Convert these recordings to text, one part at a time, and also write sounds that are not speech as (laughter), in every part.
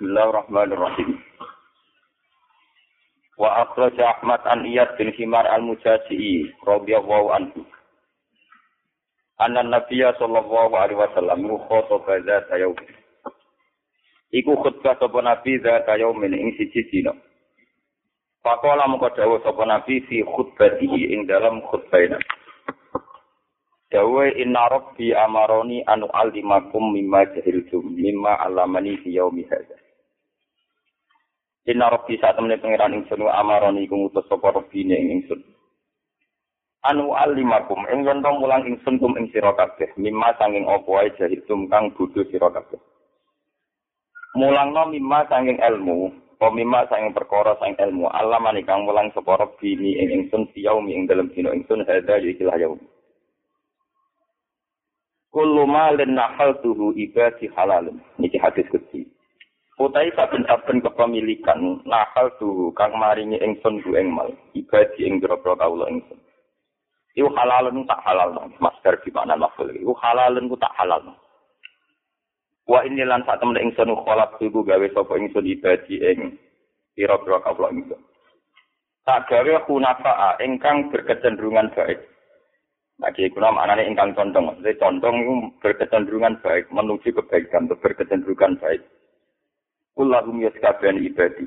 Bismillahirrahmanirrahim. Wa akhraja Ahmad an Iyad bin Himar al-Mujazi'i radhiyallahu anhu. Anna Nabiya sallallahu alaihi wasallam khotbah zat yaum. Iku khutbah sapa Nabi zat yaumin ing siji dina. Pakola mengko dawuh sapa Nabi fi khutbatihi ing dalam khutbahnya. Dawe inna rabbi amaroni anu alimakum mimma jahiltum mimma alamani fi yaumi hadza. Inna rabbi saat temene pangeran ingsun amaroni iku ngutus sapa rabbine ing ingsun. Anu alimakum ing yen mulang ingsun kum ing sira kabeh mimma sanging apa wae jahiltum kang bodho sira kabeh. Mulangno mimma sanging ilmu, apa mimma sanging perkara sanging ilmu, alamani kang mulang sapa rabbine ing ingsun fi yaumi ing dalem dina ingsun hadza ya ikilah yaumi. kullu malin tuhu ibadi halalun. Niki hadis kecil. Utai saben-saben kepemilikan nahal tuhu kang maringi ingsun ku ing mal ibadi ing grobro kawula ingsun. Iku halalun tak halal no. Masker di mana lafal iku halalun ku tak halal no. Wa ini lan sak temen ingsun kholak iku gawe sapa ingsun ibadi ing pira-pira kawula ingsun. Tak gawe hunafa ingkang berkecenderungan baik. Nah, kiai kuna maknanya ingkang condong. Maksudnya condong itu berkecenderungan baik, menuju kebaikan, berkecenderungan baik. Kullahum yaskabian ibadi.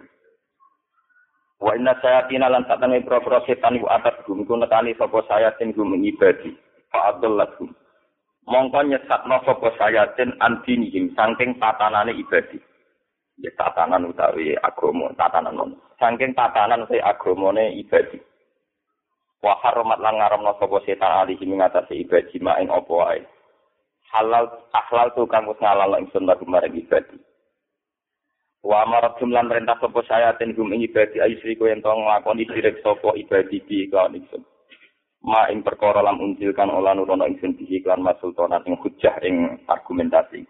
Wa inna sayatina lan satane pro-pro setan iku atat gum iku nekani sapa sayatin gum ibadi. Fa adallahum. Mongko nyesatno sapa sayatin antinihim saking tatanane ibadi. Ya tatanan utawi agama, tatanan non. Saking tatanan se agamane ibadi. wa haramat lan ngaramno sapa setan ali sing ngatasi ibadah mak ing apa halal akhlal tu kang wis ngalal ingsun lagu marang ibadah wa amarat jumlan perintah sapa saya ten gum ing ibadah ayu sri yen tong nglakoni sirik sapa ibadah di kan ingsun. Ma ing perkara lam unjilkan olah nurono ingsun di iklan masultanan ing hujah ing argumentasi.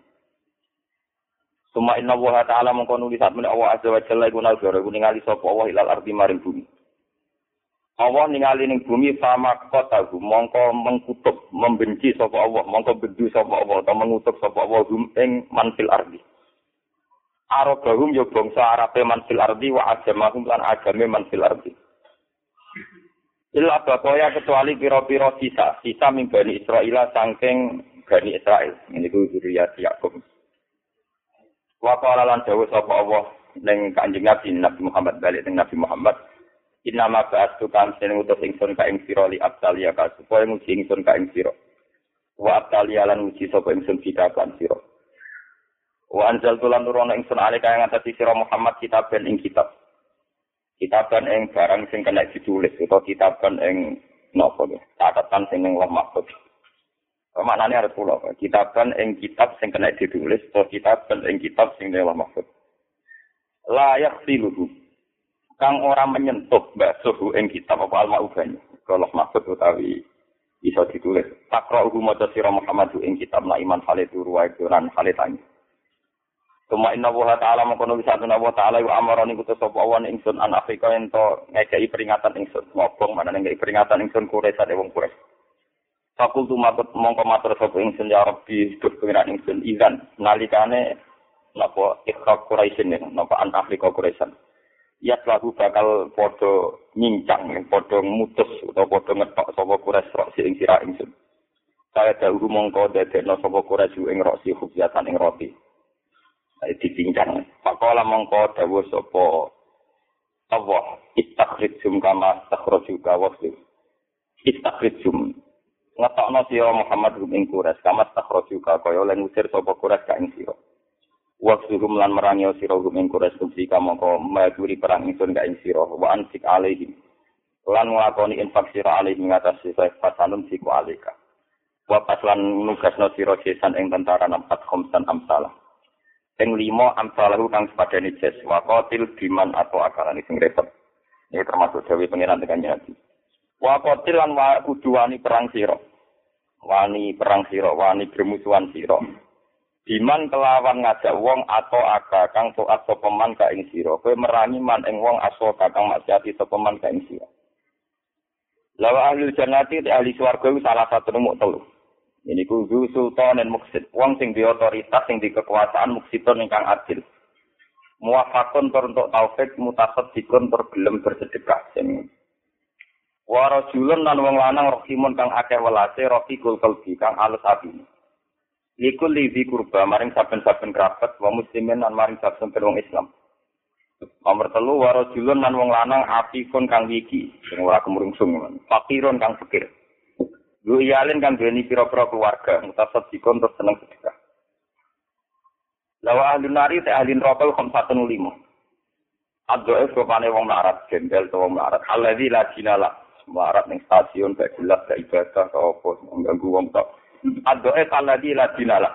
Suma inna wa ta'ala mengko nulis saat menawa Allah azza wa jalla iku nalgara iku ningali sapa Allah ilal ardi maring bumi. Allah ningali ning bumi sama kota mongko mengkutuk membenci sapa Allah mongko bendu sapa Allah atau mengutuk sapa Allah ing manfil ardi Arabahum yo bangsa Arabe manfil ardi wa agamahum lan agame manfil ardi. Illa bakoya kecuali piro-piro sisa. Sisa min Bani Israel sangking Bani Israel ini ku zuriyat Yakub. Wa qala lan dawuh sapa Allah ning Kanjeng Nabi Nabi Muhammad balik ning Nabi Muhammad. Inama ba'astu kan sing utus ingsun ka ing sira li abtalia ka supaya nguji ingsun ka ing sira. Wa abtalia lan nguji sapa ingsun kita kan sira. Wa anzal tulan nurono ingsun ale kaya ngatasi sira Muhammad kitaben ing kitab. Kitaban ing barang sing kena ditulis utawa kitaban ing napa ya? Catatan sing ning lemah mahfuz. Maknane arep kula, kitaban ing kitab sing kena ditulis utawa kitaban ing kitab sing lemah mahfuz. Layak siluhu kang ora menyentuh basuh ing kitab apa alma ubani kalau maksud utawi bisa ditulis takra uhu maca sira Muhammad ing kitab na iman hale turu wae lan hale tangi Tuma inna wa ta'ala mengkono bisa tuna wa ta'ala wa amarani kutu sopa awan ingsun an Afrika ento ngekei peringatan ingsun ngobong mana ngekei peringatan ingsun kuresa de wong kures Fakultu matut mongko matur sopa ingsun ya Rabbi duh pengiran ingsun izan nalikane napa ikhrak kuraisin napa an Afrika kuresan ya lagu bakal podo nyincang, podo mutus atau podo ngetok sapa kures rok si ing sira ingsun. Saya dahulu mongko dadekno sapa kures ing rok si hubjatan ing roti. Dipincang. Pakola mongko dawuh sapa Allah istakhrijum kama takhraju ka wasli. Istakhrijum ngetokno sira Muhammad ing kures kama takhraju ka kaya lan usir sapa kures ka ing sira. Waksuhum lan merangi sira hum ing kures kumsi kamangka maguri perang ingsun ka ing sira wa ansik alaihim. Lan nglakoni infak sira alaihim ngatas sisa fasanun siku alika. Wa paslan nugasno sira jesan ing tentara nampat khomsan amsalah. Ing lima amsalahu kang sepadane jes wa qatil biman atau akalan sing repot. Ini termasuk dewi pengiran dengan nyati. Wa lan wa kudu wani perang sira. Wani perang sira, wani bermusuhan sira. Diman kelawan ngajak wong atau aga kang taat sapa man ka ing sira. Kowe merangi man ing wong aso kang maksiati sapa man ka ing sira. Lawa ahli jannati ahli swarga salah satu nomor telu. Ini ku sultan dan muksid. Wong sing di otoritas, sing di kekuasaan muksidon ingkang adil. muwafaqun tur untuk taufik mutasaddiqun tur gelem bersedekah sing wa rajulun lan wong lanang rahimun kang akeh welase rafiqul qalbi kang alus ati Likul lidhi kurba maring saben-saben kerabat wa muslimin lan maring saben wong Islam. Nomor telu wa rajulun lan wong lanang apikun kang wiki sing ora kemrungsung fakirun kang fakir. Lu iyalin kang duweni pira-pira keluarga mutasaddiqun tur seneng sedekah. Lawa ahli nari te ahli neraka khamsatun lima. Addoe sopane wong larat, gembel to wong larat. Alladzi la dinala. Larat ning stasiun gak jelas gak ibadah gak apa mengganggu wong tok. Addoe alladzi la dinala.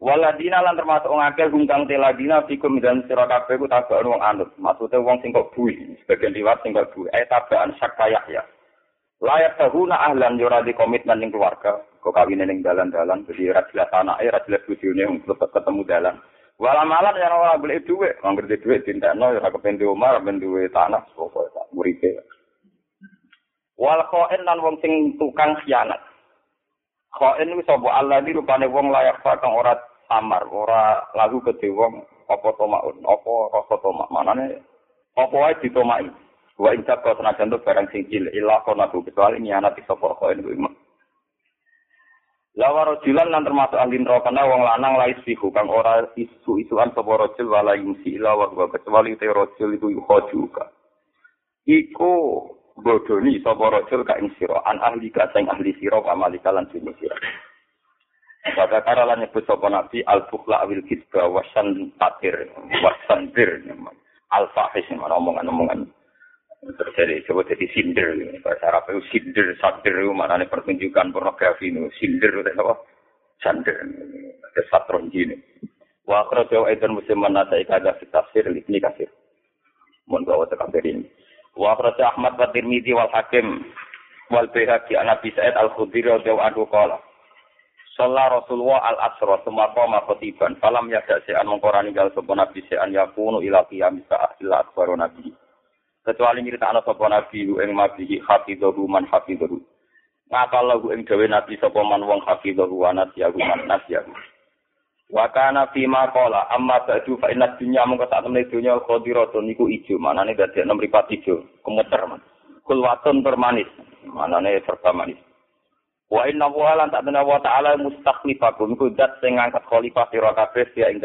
Waladina lan termasuk wong akeh gungkang teladina fikum dan sira kabeh ku tabaan wong anut. Maksude wong sing kok bui, sebagian liwat sing kok bui. Eh tabaan sakaya ya. Layak tahuna ahlan yo di komitmen ning keluarga. Kok kawin ning dalan-dalan jadi ra jelas anake, ra jelas bojone ketemu dalan. Wala malah ya ora golek dhuwit, wong ngerti dhuwit tindak ya kepen di omah, ben duwe tanah pokoke tak muripe. Wal qain lan wong sing tukang khianat. Qain wis sapa Allah di rupane wong layak kang ora samar, ora lagu ke wong apa to maun, apa rasa to mak. Manane apa wae ditomaki. Wa injak kau senajan tuh barang sing cilik ilah kono kecuali nyanati sapa qain kuwi Lawa rojulan lan termasuk ahli neraka wong lanang lais fihu kang ora isu-isuan sapa rojul wala yumsi ila wa kecuali te rojul iku yuhojuka. Iku bodoni sapa rojul ka ing sira an ahli ka sing ahli sira wa malika lan sing sira. Pada kara lan nyebut sapa nabi al bukhla awil kitba wasan tatir wasan dir al fahish omongan-omongan terus jadi jadi sinder. Bahasa Arab itu sinder sadir itu mana nih pertunjukan pornografi itu. Sinder itu apa? Sander. Ada satron gini. Wa akhrajahu aidan musliman nasai kada fi tafsir ini kasir mohon bawa tekabir ini. Wa akhrajahu Ahmad wa Tirmidzi wal Hakim wal Baihaqi an Abi Sa'id al-Khudri radhiyallahu anhu qala Salah Rasulullah al asra semua koma khotiban falam yada se'an mengkorani gal sapa nabi se'an yakunu ila sa'ah illa akbaru nabi kecuali anak sapa nabi ing mabihi hafidhahu man hafidhahu. Ngapal lahu ing gawe nabi sapa man wong hafidhahu wa nasiyahu man nasiyahu. Wa kana fi ma qala amma ba'du fa inna dunya mung sak temne dunya khadiratun niku ijo manane dadi enem ripat ijo kemuter man. Kulwatun termanis manane serba manis. Wa inna wa lan tak wa ta'ala mustakhlifakum iku zat sing ngangkat khalifah sira kabeh ya ing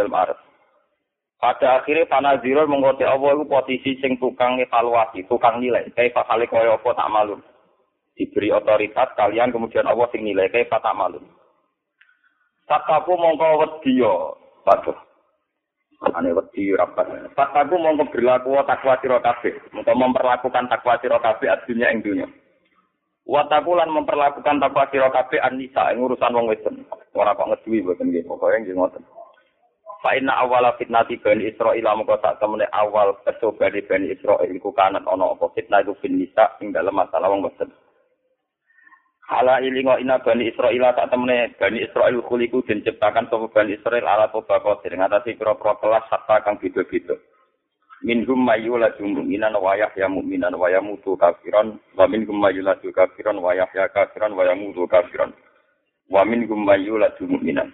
Pada akhirnya panaziro mengkoti Allah itu posisi sing tukang evaluasi, tukang nilai. Kayak fakale kaya apa tak malum. Diberi otoritas kalian kemudian Allah sing nilai kayak tak malum. Tataku mongko wedya. Waduh. Ane wedi rapat. Tataku mongko berlaku takwa sira kabeh. Mongko memperlakukan takwa sira kabeh adunya ing dunya. Wataku lan memperlakukan takwa sira kabeh anisa ing urusan wong wedon. Ora kok ngeduwi mboten nggih. Pokoke nggih ngoten. Fa inna awala fitnati Bani Israil mongko sak temene awal percobaan Bani Israil iku kanan ana apa fitnah iku bin nisa ing dalem masalah wong boten. Hala ilingo ina Bani Israil tak temene Bani Israil kuliku den ciptakan sapa Bani Israil ala toba kotir ngatasi pira-pira kelas hatta kang beda-beda. Minhum mayyula mu'minan wa yahya mu'minan wa yamutu kafiran wa minhum mayyula kafiran wa yahya kafiran wa yamutu kafiran. Wa minhum mayyula mu'minan.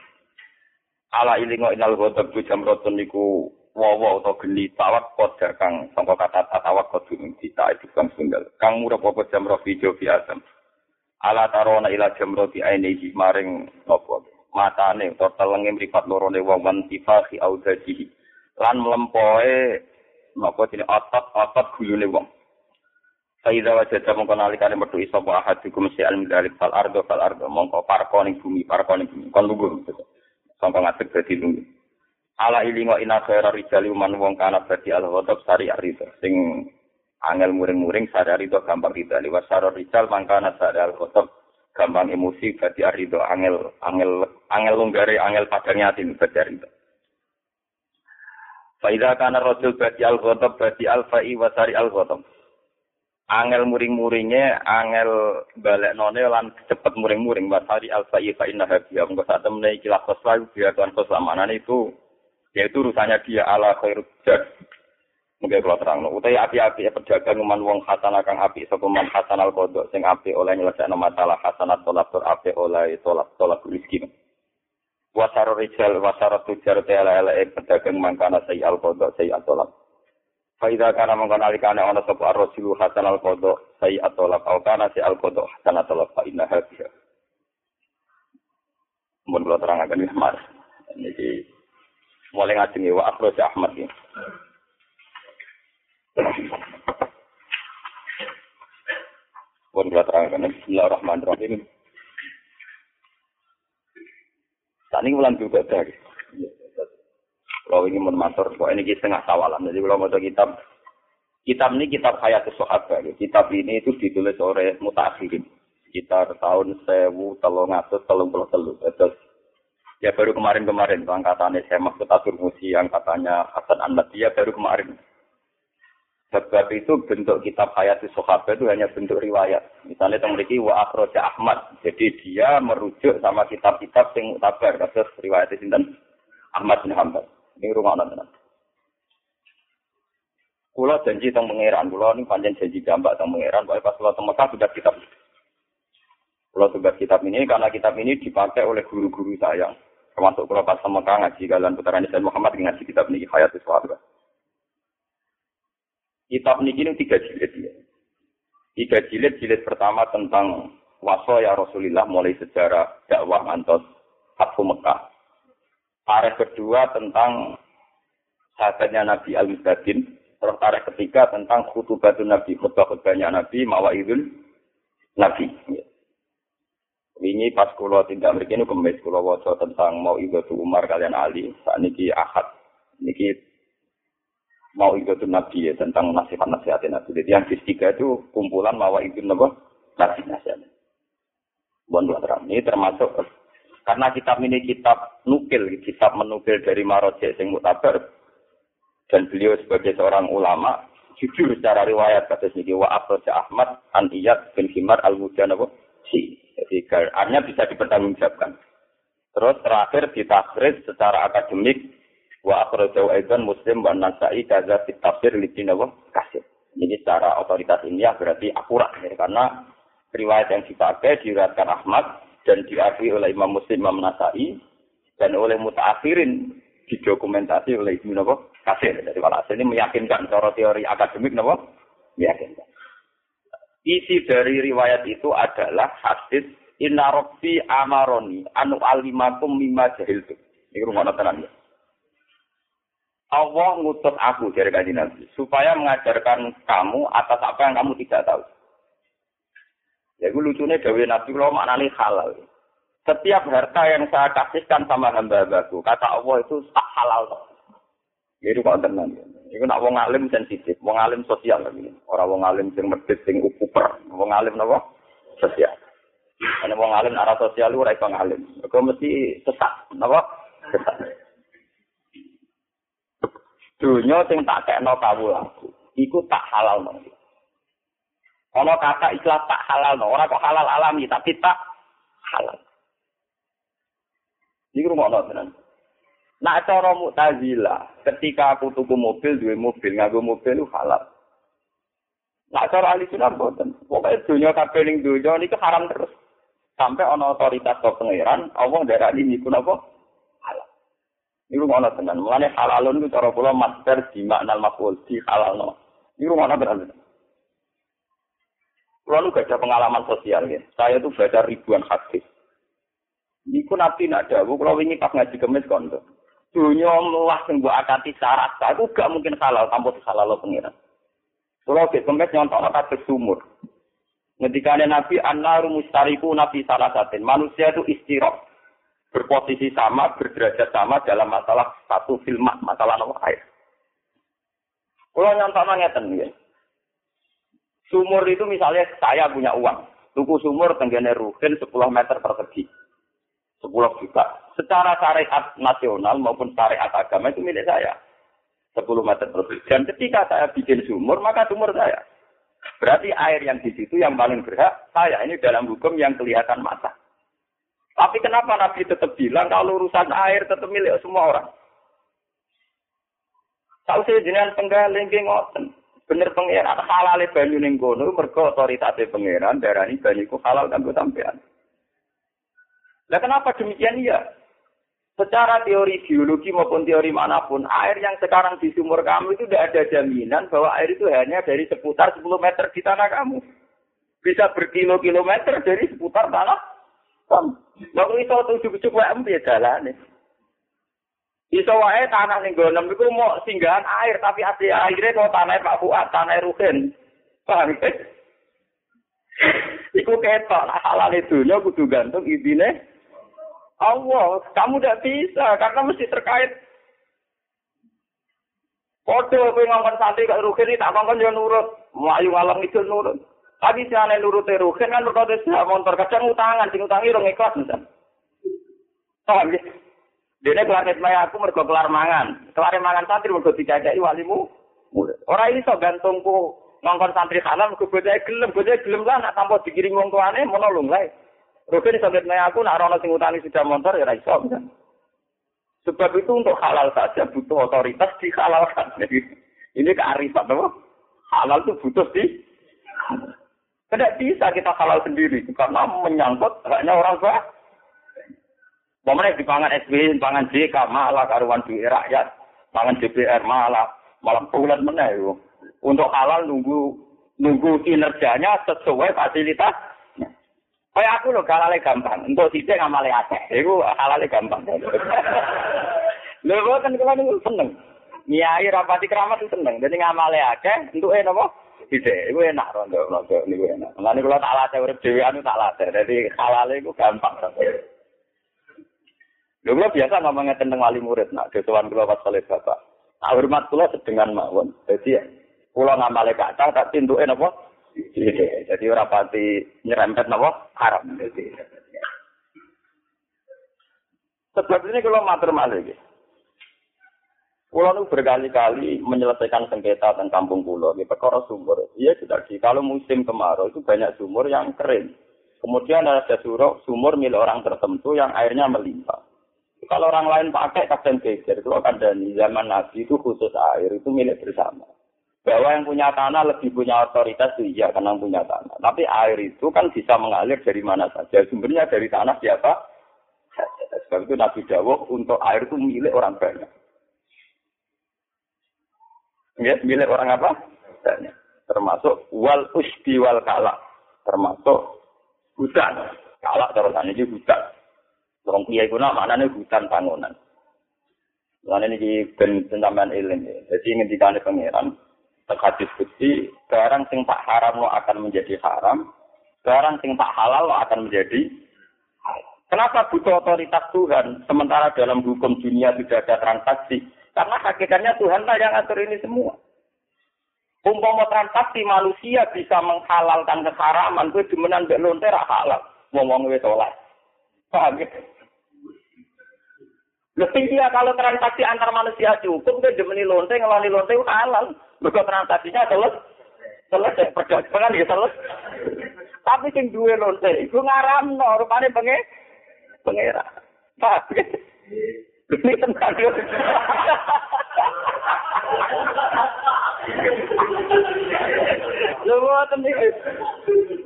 Ala ilingo inal ghadab ku jamrotun niku wawa utawa geni tawak koda kang sangka kata tawak kodu dita itu kang sunggal. Kang murah apa jamro video biasa ala tarona ila jamro di maring nopo. Matane utawa telenge mripat loro ne wong wan tifahi audajihi lan mlempoe nopo dene otot-otot gulune wong. Faiza wa jajah mongko nalikane metu iso wa ahadikum si al midalik fal ardo fal ardo. Mongko parko ning bumi parko ning bumi. Kon lugu sangka ngadeg dadi lungi. Ala ilingo ina khaira rijali man wong kana dadi al ghadab sari arida sing angel muring-muring sari arida gampang rida liwat saro rijal mangkana sari al ghadab gampang emosi dadi arida angel angel angel lunggare angel padang yatim dadi arida. Faida kana rajul badi al ghadab badi al fa'i wa sari al ghadab. Angel muring-muringnya angel balik none lan cepet muring-muring. Wasari alfa fa inna habiyah mengko saat temne iki lakos lalu dia tuan keselamanan itu yaitu urusannya dia ala khairul jad. Mungkin kalau terang utai api-api pedagang man wong hasan akan api sapa man hasan al kodok sing api oleh nyelesaikan masalah hasanat tolak tur api oleh tolak tolak rezeki Wasaro rijal wasaro tujar tela ele pedagang mangkana sayi al kodok sayi atolak. Faida kana mengkon alikane ana sapa ar-rasilu hasan al kodok sayi atolak au kana si al kodok hasan atolak fa inna hadiya. Mun kula terangaken wis mas. Niki mulai ngajeng wa akhraj Ahmad iki. Pun kula terangaken Bismillahirrahmanirrahim. Saat ini bulan juga dari. Kalau ini menmatur, kok ini setengah tawalan. Jadi kalau mau kitab, kitab ini kitab hayat sahabat. Kitab ini itu ditulis oleh mutakhirin. Sekitar tahun sewu telung atus telung puluh telu. Terus ya baru kemarin-kemarin angkatannya saya maksud Atur Musi, angkatannya Hasan Anad, dia baru kemarin. Sebab itu bentuk kitab hayat sahabat itu hanya bentuk riwayat. Misalnya yang memiliki wa akhroja Ahmad. Jadi dia merujuk sama kitab-kitab yang mutabar. Kasus riwayat sinten Ahmad bin Hanbal. Ini rumah tenan. Kulo janji tentang pangeran, kulo ini panjang janji gambar tentang pangeran. Pokoknya pas kulo tentang Mekah sudah kitab. Kulo tugas kitab ini karena kitab ini dipakai oleh guru-guru saya. Termasuk kulo pas Mekah ngaji kalian putaran Islam Muhammad ngaji kitab ini hayat sahabat. Kitab ini ini tiga jilid ya. Tiga jilid, jilid pertama tentang waso ya Rasulullah mulai sejarah dakwah antos Fathu Mekah. Tarikh kedua tentang sahabatnya Nabi Al-Mustadin. Terus tarikh ketiga tentang khutubatun Nabi, khutbah-khutbahnya Nabi, mawaidul Nabi. Ini pas kulo tidak begini kemis kulo waco tentang mau ibadah Umar kalian Ali. Saat ini ahad. Niki mau ikut nabi ya tentang nasihat-nasihat nabi. Jadi yang ketiga itu kumpulan mawa itu nabi nasihat nasihat. Bukan terang. Ini termasuk karena kitab ini kitab nukil, kitab menukil dari Maroje sing mutabar dan beliau sebagai seorang ulama jujur secara riwayat kata sini wa Abdul Ahmad an Iyad bin Himar al Mujanab si. Jadi artinya bisa dipertanggungjawabkan. Terus terakhir ditakris secara akademik Wa akhrajahu aidan Muslim wa Nasa'i kaza fit tafsir li kasih. Ini secara otoritas ya berarti akurat ya, karena riwayat yang dipakai diriwayatkan Ahmad dan diakui oleh Imam Muslim Imam Nasa'i dan oleh mutaakhirin didokumentasi oleh Ibnu Nawawi Kasir. Jadi walhasil ini meyakinkan cara teori akademik Nawawi meyakinkan. Isi dari riwayat itu adalah hadis Inna Rabbi amaroni anu alimakum mimma jahiltu. Ini rumah tenan ya. Allah ngutus aku dari Nabi supaya mengajarkan kamu atas apa yang kamu tidak tahu. Ya gue lucunya Dewi Nabi kalau maknanya halal. Setiap harta yang saya kasihkan sama hamba-hambaku, kata Allah itu tak halal. Jadi kok tenang. Itu nak wong alim sensitif, wong alim sosial lagi. Orang wong alim sing medit, sing ukuper, wong alim napa? Sosial. Karena wong alim arah sosial ora iso ngalim. Kok mesti sesat, napa? Sesat. Dunia sing tak kekno kawulaku, iku tak halal no. Kalau kata istilah tak halal no, orang kok halal alami, tapi tak halal. Ini rumah no tenan. Nak cara mutazila, ketika aku tuku mobil, dua mobil, ngaku mobil itu halal. Nak cara ahli sunnah boten. Pokoknya dunia kabeh ning dunia ini haram terus. Sampai ono otoritas ke pangeran, Allah daerah ini pun apa? Ini mana tenan. Mulane halalun itu cara kula master di makna maf'ul di halalno. Ini mana berarti. Kalau gak ada pengalaman sosial ya. Saya tuh baca ribuan hadis. Niku nabi nak dawu kalau ini pas ngaji kemis kondo. Dunia melah sing mbok akati syarat. Itu gak mungkin halal tanpa halal lo pengiran. Kalau ke kemis nyontok kata sumur. Ketika Nabi An-Naru Mustariku Nabi Salasatin. Manusia itu istirok berposisi sama, berderajat sama dalam masalah satu filmat, masalah nomor air. Kalau nyontok ngeten ya. Sumur itu misalnya saya punya uang, tuku sumur tenggene ruhin 10 meter persegi. 10 juta. Secara syariat nasional maupun syariat agama itu milik saya. 10 meter persegi. Dan ketika saya bikin sumur, maka sumur saya. Berarti air yang di situ yang paling berhak saya. Ini dalam hukum yang kelihatan mata. Tapi kenapa Nabi tetap bilang kalau urusan air tetap milik semua orang? Tahu saya jenengan penggaling ngoten. Bener pangeran halal banyu ning kono mergo otoritas pangeran darani banyu ku halal kanggo sampean. Lah kenapa demikian ya? Secara teori biologi maupun teori mana pun, air yang sekarang di sumur kamu itu tidak ada jaminan bahwa air itu hanya dari seputar 10 meter di tanah kamu. Bisa berkilo-kilometer dari seputar tanah kamu. Lalu itu tujuh-tujuh WM ya jalan. Iso wae tanah ning gonem iku mau singgahan air tapi asli airnya kok tanah Pak Fuad, tanah Ruhin. Paham ya? (laughs) Iku ketok halal itu nya kudu gantung ibine Allah, kamu tidak bisa karena mesti terkait. Podo kowe ngomong santri kok rugen iki tak kongkon yo nurut, mlayu ngalam itu nurut. Tapi si aneh nurut rugen kan kok wis motor kadang utangan, sing utangi rong ikhlas. Paham ya? Dene planet maya aku mergo kelar mangan. Kelar mangan santri mergo dicacai walimu. Ora ini so gantungku ngongkon santri halal mergo bocah gelem, bocah gelem lah nak tanpa dikirim wong tuane monolong lah. Rugen sampai nanya aku nak rono sing utani sudah motor ya iso. Sebab itu untuk halal saja butuh otoritas dihalalkan. Jadi (laughs) ini kearifan apa? Halal itu butuh di tidak bisa kita halal sendiri karena menyangkut hanya orang tua. Pemenang di pangan SB, pangan JK malah karuan duit rakyat, pangan DPR malah malah bulan mana Untuk halal nunggu nunggu kinerjanya sesuai fasilitas Kayak aku loh halale gampang. Untuk sithik ngamale akeh. Iku halale gampang. (laughs) Lho kan kula niku seneng. Nyai rapati keramat itu seneng. Jadi ngamale akeh entuke napa? Sithik. Iku enak rondo-rondo niku enak. Lan kula tak latih urip dhewean tak latih. Dadi halale iku gampang. Lho kula biasa ngomongnya tentang wali murid nak desawan kula pas saleh bapak. Tak hormat kula sedengan mawon. Jadi kula ngamale kata tak tintuke napa? Jadi ora pati nyerempet napa haram. Jadi Sebab ini kalau matur malih iki. Pulau itu berkali-kali menyelesaikan sengketa tentang kampung pulau. Ini perkara sumur. Iya di kalau musim kemarau itu banyak sumur yang kering. Kemudian ada sumur, sumur milik orang tertentu yang airnya melimpah. Kalau orang lain pakai kadang geger. Itu akan dari zaman Nabi itu khusus air itu milik bersama bahwa yang punya tanah lebih punya otoritas itu iya karena punya tanah. Tapi air itu kan bisa mengalir dari mana saja. Sumbernya dari tanah siapa? Sebab itu Nabi Dawuh untuk air itu milik orang banyak. Ya, milik orang apa? Banyak. Termasuk wal usbi wal kalak. Termasuk hutan. Kalak terus ini hutan. Orang kiai kuna mana hutan bangunan. Lalu ini ben pencaman ilim. Jadi ngendikane pangeran hadis bukti barang sing tak haram lo akan menjadi haram, barang sing tak halal lo akan menjadi. Kenapa butuh otoritas Tuhan sementara dalam hukum dunia tidak ada transaksi? Karena hakikatnya Tuhan lah yang atur ini semua. Umpama transaksi manusia bisa menghalalkan keharaman, gue demenan mbek lonte halal. Ngomong wis oleh. Paham ya? Lebih dia kalau transaksi antar manusia cukup, gue demeni lonte, ngeloni lonte halal. Mereka transaksinya selesai. Selesai perdagangan ya selesai. Tapi sing duwe lonte iku ngaramno rupane penge pengera. Pak. Ini tentang (laughs)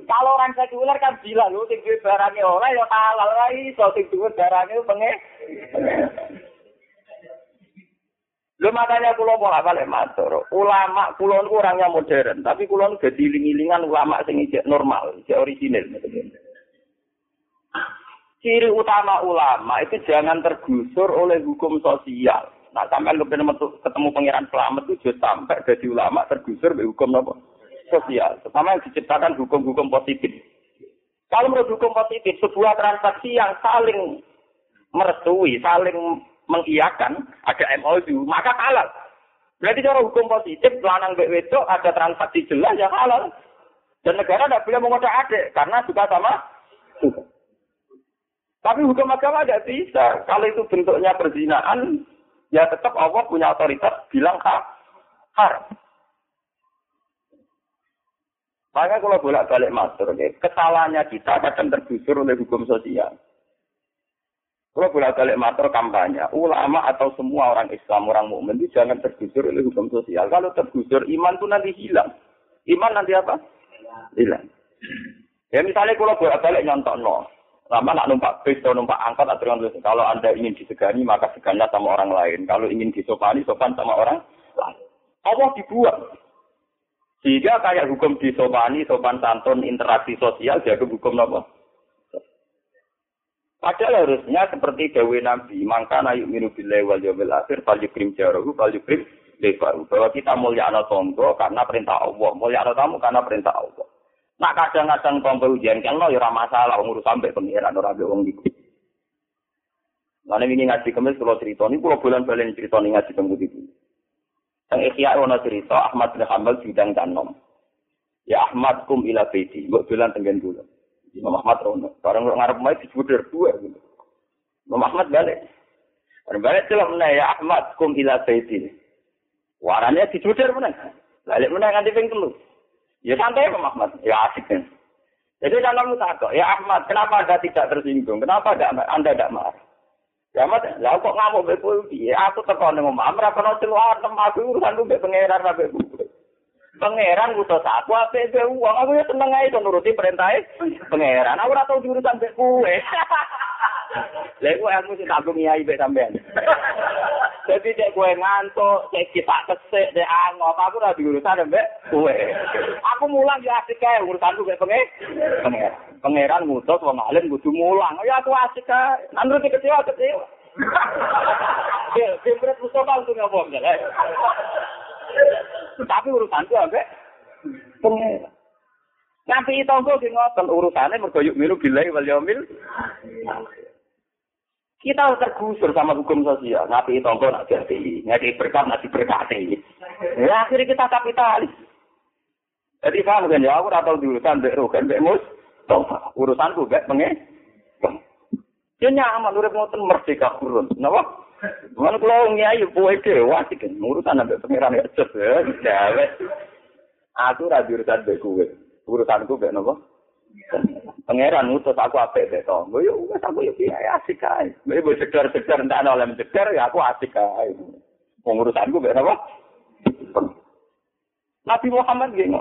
Kalau orang sekuler kan bilang lu sing duwe barangnya ora ya halal wae iso sing duwe barangnya penge. Lho makanya kula pola balik matur. Ulama kula niku orangnya modern, tapi kula niku dadi iling-ilingan ulama sing normal, ijek orisinil. Ciri utama ulama itu jangan tergusur oleh hukum sosial. Nah, sampai lu ketemu pangeran selamat itu sampai jadi ulama tergusur oleh hukum apa? Sosial. Pertama yang diciptakan hukum-hukum positif. Kalau menurut hukum positif, sebuah transaksi yang saling merestui, saling mengiyakan ada MOU, maka halal. Berarti cara hukum positif, lanang mbek wedok ada transaksi jelas yang halal. Dan negara tidak boleh mengotak adik, karena juga sama Tapi hukum agama tidak bisa. Kalau itu bentuknya perzinaan, ya tetap Allah punya otoritas bilang ha, haram. Maka kalau bolak-balik masuk, kesalahannya kita akan tergusur oleh hukum sosial. Kalau boleh balik matur kampanye, ulama atau semua orang Islam, orang mukmin itu jangan tergusur oleh hukum sosial. Kalau tergusur, iman itu nanti hilang. Iman nanti apa? Hilang. Ya misalnya kalau boleh balik nyontok no, Sama nak numpak bis atau numpak angkot aturan tulis. Kalau anda ingin disegani maka seganlah sama orang lain. Kalau ingin disopani sopan sama orang lain. Allah dibuat. Sehingga kayak hukum disopani, sopan santun, interaksi sosial, jadi hukum apa? Padahal harusnya seperti Dewi Nabi, maka naik minu bilai wal yawmil akhir, fal yukrim jarohu, fal yukrim lebaru. Bahwa kita mulia anak tonggo karena perintah Allah, mulia anak tamu karena perintah Allah. Nak kadang-kadang tonggo ujian kan lo ya masalah, ngurus sampai pengiran orang wong iku. Mana ini ngaji kemis kalau cerita ini, kalau bulan bulan cerita ini ngaji kemis itu. Yang ikhya ono cerita Ahmad bin Hanbal bidang tanom. Ya Ahmad kum ila baiti, mbok dolan tenggen kula. Imam Ahmad rono. Barang ngarep mai disebut dua gitu. Imam Ahmad balik. Barang balik celah meneh ya Ahmad kum ila baiti. Warane disebut meneh. Balik meneh nganti ping telu. Ya santai Imam Ahmad, ya asik kan. Jadi dalam takok, ya Ahmad, kenapa Anda tidak tersinggung? Kenapa Anda tidak marah? Ahmad, lah kok ngamuk mbek Ya Aku teko ning omah, ora kono celuan aku urusan mbek pangeran mbek Pangeran ngutus aku apik mbek uang, aku ya seneng ae to nuruti perintahe pangeran. Aku ora tau diurusan mbek kowe. (laughs) Lha aku sing tak ngiyai mbek sampean. Jadi cek kowe ngantuk, cek kita kesek, cek angop, aku ora diurusan mbek kowe. Aku mulang ya asik kae urusanku mbek pangeran. Pangeran ngutus wong alim kudu mulang. Ya aku asik kae. Nandru kecewa kecewa. Ya, Bimret Mustafa untuk ngomong, Tapi urusanku ambek pengen. Ngampi tonggo ki ngoten urusane mergo yuk milu bilai wal yaumil. Kita tergusur sama hukum sosial. Ngapi tonggo nak jadi, ngadi berkat nak diberkati. Ya akhirnya kita kapitalis. Jadi paham kan ya, aku tahu diurusan mbek rogan mbek mus. Urusanku mbek pengen. Dia nyaman urip ngoten merdeka kurun. Napa? Mana kalau nyai buat dewa sih kan urusan sampai pengiran ya cepet ya. Aku rada urusan beku, urusanku be nopo. Pangeran utus aku apik deh toh. Yo wis aku yo piye asik ae. Mbek ana oleh sekedar ya aku asik ae. Wong urusanku be napa? Nabi Muhammad gini.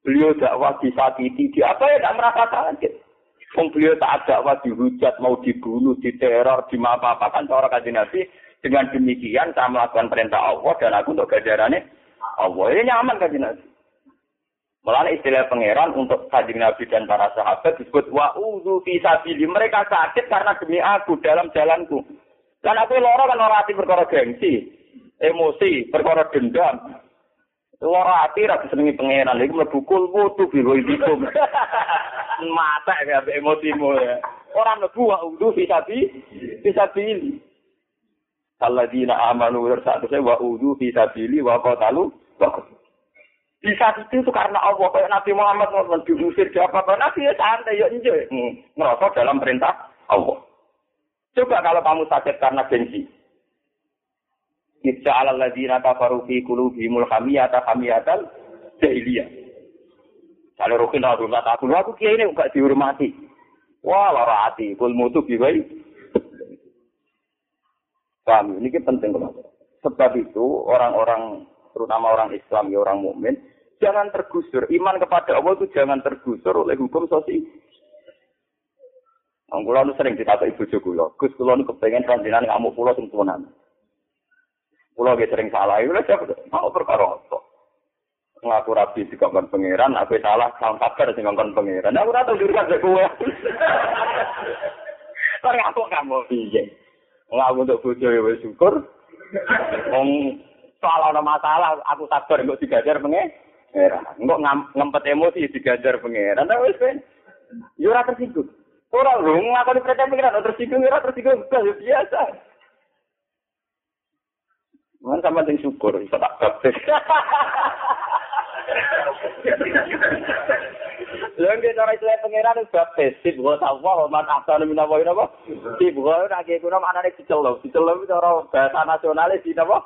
Beliau dakwah disakiti, di apa ya tidak merasa kaget. Wong beliau tak dakwah dihujat, mau dibunuh, diteror, dimapa-apakan cara kajian Nabi. Dengan demikian saya melakukan perintah Allah dan aku untuk gajarannya Allah. Ini nyaman kajian Nabi. Malah istilah pangeran untuk kajian Nabi dan para sahabat disebut wa'udhu fisabili. Mereka sakit karena demi aku dalam jalanku. Dan aku loro kan orang hati perkara gengsi, emosi, perkara dendam. Loro hati ra disenengi pangeran. Iku mlebu kulmu tu biro iku. Mata ya emosimu ya. Ora mlebu wa udu bisa bi bisa pilih. Alladzina amanu wa saya wa udu bisa pilih wa qatalu wa bisa itu itu karena Allah kayak Nabi Muhammad ngomong diusir siapa Nabi ya santai ya enjoy ngerasa dalam perintah Allah. Coba kalau kamu sakit karena gengsi, Ibsa ala ladina kafaru fi qulubihimul hamiyata hamiyatal jahiliyah. Kalau rukin aku nggak takut, aku kiai ini enggak dihormati. Wah, lara hati, kul mutu biwai. Paham, ini penting banget. Sebab itu orang-orang, terutama orang Islam, ya orang mukmin, jangan tergusur. Iman kepada Allah itu jangan tergusur oleh hukum sosial. Wong kula nu sering ditakoki bojo kula, Gus kula nu kepengin panjenengan ngamuk kula sing tuanan. Kula sering salah, lha siapa mau perkara apa? Ngaku rapi di kapan pangeran, aku salah sang kabar sing ngongkon pangeran. Aku ora tau jurusan sak kowe. Kamu piye? Ngaku untuk bojo ya wis syukur. Soal ana masalah, aku sabar engko digajar pangeran. Engko ngempet emosi digajar pangeran. Wis ben. Yo ora tersinggung. Ora lho, ngakoni percaya pikiran tersinggung ora tersinggung biasa. Mana sama sing syukur iso tak baptis. Lha nek cara istilah pangeran wis baptis, sip wa tawwa man ahsanu min wa napa? Sip wa ora ge kuno manane dicelo. Dicelo itu cara bahasa nasional di napa?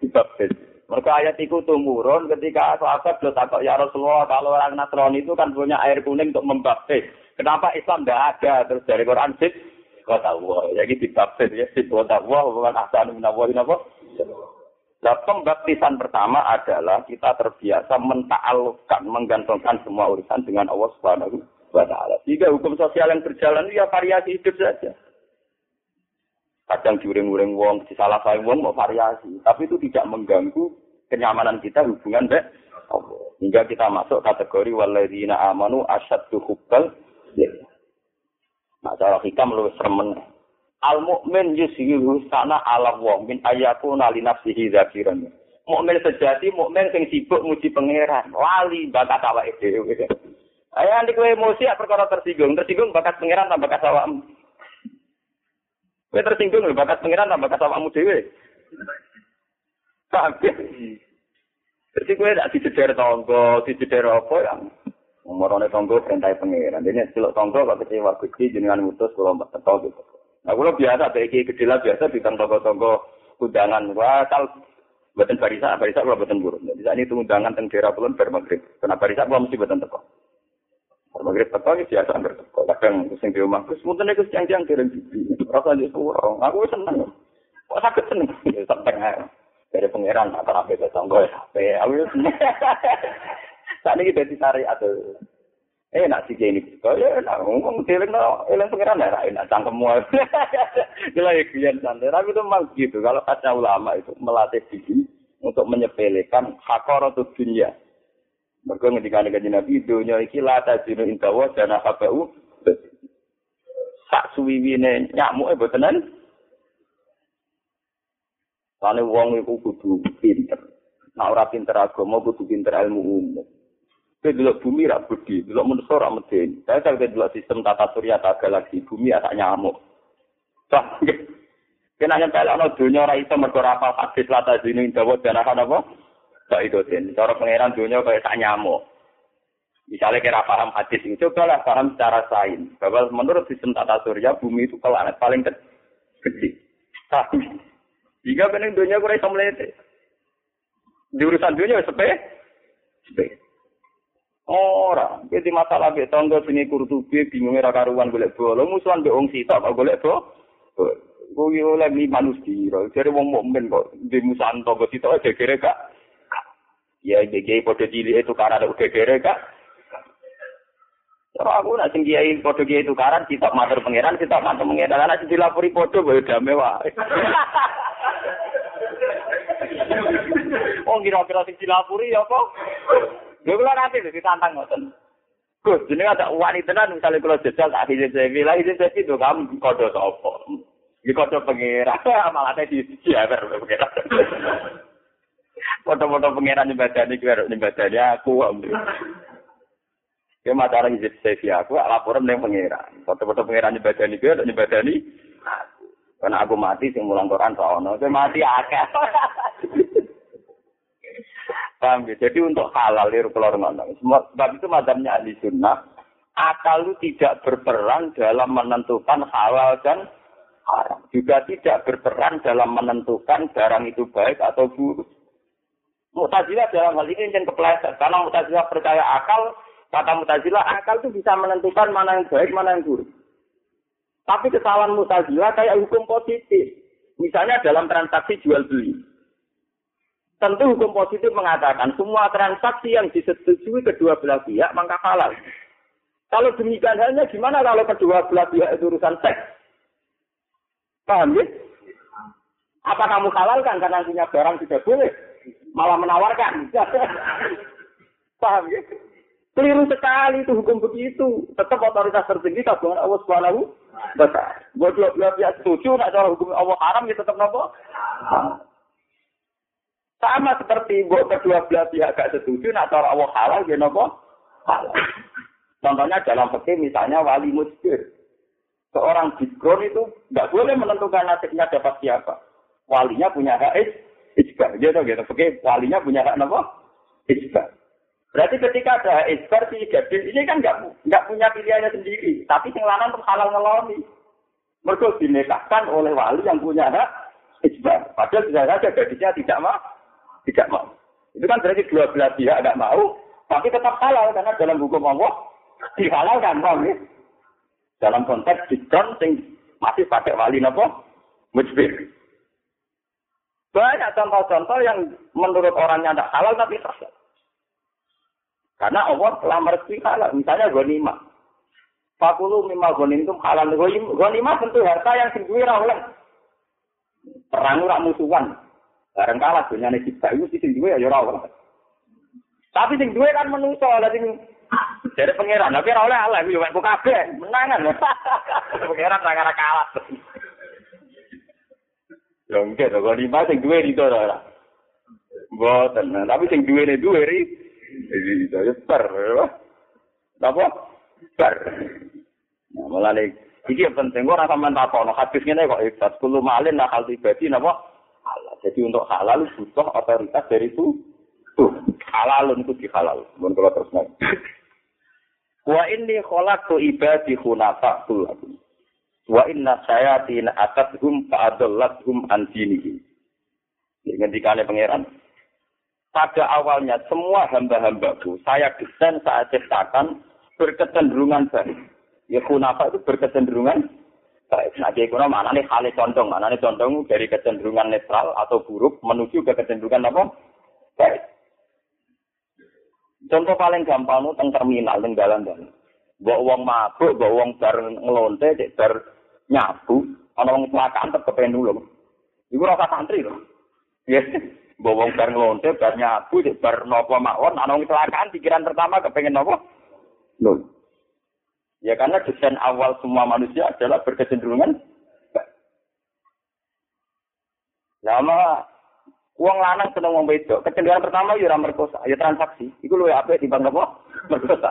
Dibaptis. Mereka ayat itu tumurun ketika sahabat takut ya Rasulullah kalau orang Nasrani itu kan punya air kuning untuk membaptis. Kenapa Islam tidak ada? Terus dari Quran sih, kota Allah. Jadi dibaptis ya sih kota Allah. Bukan asal menawarin apa? Nah, pembaptisan pertama adalah kita terbiasa mentaalufkan, menggantungkan semua urusan dengan Allah Subhanahu wa taala. Jika hukum sosial yang berjalan ya variasi hidup saja. Kadang diuring-uring wong, disalah salah wong mau variasi, tapi itu tidak mengganggu kenyamanan kita hubungan deh. Hingga kita masuk kategori waladina amanu asyaddu hubbal Nah, cara hikam lu sermen. Al mukmin yusiru sana ala wong min ayakuna li nafsihi dzakiran. Mukmin sejati mukmin sing sibuk muji pangeran, wali bakat awake dhewe. Ayo nanti kowe emosi perkara tersinggung, tersinggung bakat pangeran tambah bakat. Kowe tersinggung lho bakat pangeran tambah bakat awakmu dhewe. Paham? Jadi kowe tidak diceder tonggo, diceder apa yang Umurane tonggo perintah pangeran. Ini celok tonggo kok kecewa gusti jenengan mutus kula mbak gitu. Nah kula biasa iki gede lah biasa di tonggo-tonggo undangan wah kal Buatan barisa, barisa kalau buatan burung. Jadi saat itu undangan teng daerah kulon ber maghrib. Kalau mesti buatan teko. Maghrib teko ini biasa hampir teko. Kadang kucing di rumah, kus mungkin itu siang-siang kirim bibi. Rasa di surong. Aku seneng. Kok sakit seneng? Sampai dari pangeran atau apa itu tonggo ya. Aku seneng. (laughs) Saat ini jadi syariat atau eh nak sih ini gitu ya nak ngomong dhewe no eling pengiran ya enak cangkemmu (laughs) gila ya kian santai tapi itu memang gitu kalau kata ulama itu melatih diri untuk menyepelekan hakaratul dunia mereka ngendika dengan Nabi dunia iki la tajinu intawa dan habau sak suwiwine nyamuk e botenan Sane wong iku kudu pinter. Nah ora pinter agama kudu pinter ilmu umum. Kowe delok bumi ra budi, delok manusa ra medeni. Saya kalau delok sistem tata surya tak galaksi bumi asak nyamuk. Wah, kena nyempel ana donya ora iso mergo ora apa hadis lata dene dawa danahan apa? Tak itu den. Cara pangeran donya kaya sak nyamuk. Misalnya kira paham hadis ini, cobalah paham secara sains. Bahwa menurut sistem tata surya, bumi itu planet paling kecil. Tapi, jika benar dunia kurang bisa melete. Di urusan dunia, sepe, sepe. Ora, iki masalah mek tangga sini bingung ora karuan golek bola, musuhan mbek wong sitok kok golek bola. Kuwi oleh mi manusia, jare wong mukmin kok di musuhan tangga sitok gegere gak. Ya iki padha cilik itu karena udah gegere gak. Kalau aku nak sing kiai padha kiai tukaran sitok matur pangeran, sitok matur pangeran, ana sing dilapori padha wae dame wae. Oh kira-kira sing dilapori ya apa? Lha kula nanti ditantang ngoten. Gus, jenenge ada wanita tenan misalnya kalau jajal tak hijau saya bilang hijau saya itu kamu kodo apa? Di kodo pengira, malah saya di siaper pengira. Foto-foto pengiran di badan ini, kira di badannya aku. Ya hijau saya aku laporan. Foto-foto pengiran di badan ini, kira di badan ini. Karena aku mati, sing mulang Quran soalnya, saya mati akeh. (laughs) Paham? Jadi untuk halal itu keluar ngono. Sebab itu madamnya ahli sunnah, akal itu tidak berperan dalam menentukan halal dan haram. Juga tidak berperan dalam menentukan barang itu baik atau buruk. Mutazilah dalam hal ini yang kepleset. Karena Mutazilah percaya akal, kata Mutazilah akal itu bisa menentukan mana yang baik, mana yang buruk. Tapi kesalahan Mutazilah kayak hukum positif. Misalnya dalam transaksi jual beli. Tentu hukum positif mengatakan semua transaksi yang disetujui kedua belah pihak maka halal. Kalau demikian halnya gimana kalau kedua belah pihak itu urusan seks? Paham ya? Apa kamu halalkan karena punya barang tidak boleh? Malah menawarkan. (laughs) Paham ya? Keliru sekali itu hukum begitu. Tetap otoritas tertinggi tabungan Allah Subhanahu wa taala. Buat belah pihak setuju nak cara hukum Allah haram ya tetap nopo? Sama seperti buat kedua belah pihak gak setuju, nak cara Allah halal, ya nopo. Contohnya dalam fikih misalnya wali musbir. Seorang bikron itu nggak boleh menentukan nasibnya dapat siapa. Walinya punya hak isbar. Gitu, gitu. Fikih walinya punya hak nopo isbar. Berarti ketika ada isbar si gadis ini kan nggak nggak punya pilihannya sendiri, tapi yang lanang untuk halal ngeloni. Mereka dinikahkan oleh wali yang punya hak isbar. Padahal tidak saja gadisnya tidak mau tidak mau. Itu kan berarti dua belah pihak tidak mau, tapi tetap halal karena dalam hukum Allah dihalalkan, mau ya? Dalam konteks dikron sing masih pakai wali nopo mujbir. Banyak contoh-contoh yang menurut orangnya tidak halal tapi sah. Karena Allah telah merestui halal. Misalnya ghanimah. Fakulu mimma ghanimtum halal ghanimah tentu harta yang ora oleh. Perang ora musuhan. Bareng kalah dunyane kita iku sing duwe ya ora oleh. Tapi sing duwe kan menungso lah sing dari pangeran, tapi ora oleh Allah yo wek kabeh, menangan. (laughs) pangeran ra kalah. Ya mungkin to kok lima sing duwe itu ora. Mboten, tapi sing duwe ne duwe ri. Itu ya per. Apa? Per. Nah, mulane iki penting ora sampean takono hadis ngene kok ikhlas kulo malin nakal pribadi napa? Halal. Jadi untuk halal butuh otoritas dari itu. Tuh, halalun itu di halal. Mun kula terus nang. Wa inni khalaqtu ibadi khunafa lakum. Wa inna sayatina atathum fa'adallathum an dinihim. Ini ngendikane pangeran. Pada awalnya semua hamba-hambaku saya desain saya ciptakan berkecenderungan baik. Ya kunapa itu berkecenderungan baik. Nah, jadi kuna mana nih hal condong, mana nih condong dari kecenderungan netral atau buruk menuju ke kecenderungan apa? Baik. Contoh paling gampang itu teng terminal, teng jalan-jalan. Bawa uang mabuk, bawa uang bar ngelonte, bar nyabu, ana wong kecelakaan tetep kepen nulung. Iku rasa santri loh. Ya, bawa uang bar ngelonte, bar nyabu, bar nopo mawon, ana wong kecelakaan pikiran pertama kepengen nopo? Nulung. Ya karena desain awal semua manusia adalah berkecenderungan Lama uang lanang seneng wong wedok. Kecenderungan pertama ya ora merkosa, ya transaksi. Iku luwih apik dibanding apa? (laughs) Merkosa.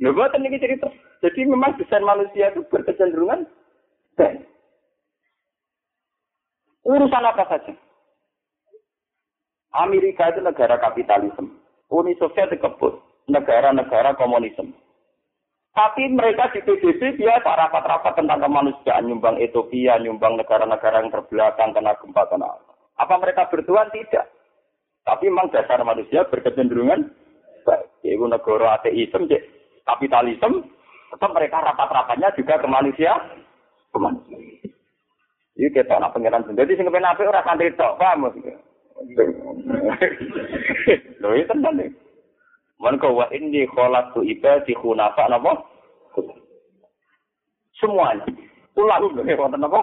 Lho boten iki cerita. Jadi memang desain manusia itu berkecenderungan baik. Urusan apa saja. Amerika itu negara kapitalisme. Uni Soviet dikebut. Negara-negara komunisme. Tapi mereka di PBB biasa rapat-rapat tentang kemanusiaan, nyumbang Ethiopia, nyumbang negara-negara yang terbelakang kena gempa kena apa mereka bertuan tidak? Tapi memang dasar manusia berkecenderungan baik. Yaitu negara ateisme, kapitalisme, tetap mereka rapat-rapatnya juga ke manusia, ke manusia. Ini kita nak pengiran sendiri, sing kepen apik ora santri tok, paham. Lho itu tenan nih. Man wa inni khalaqtu ibadi khunafa? Semuanya. Pulang lho wonten napa?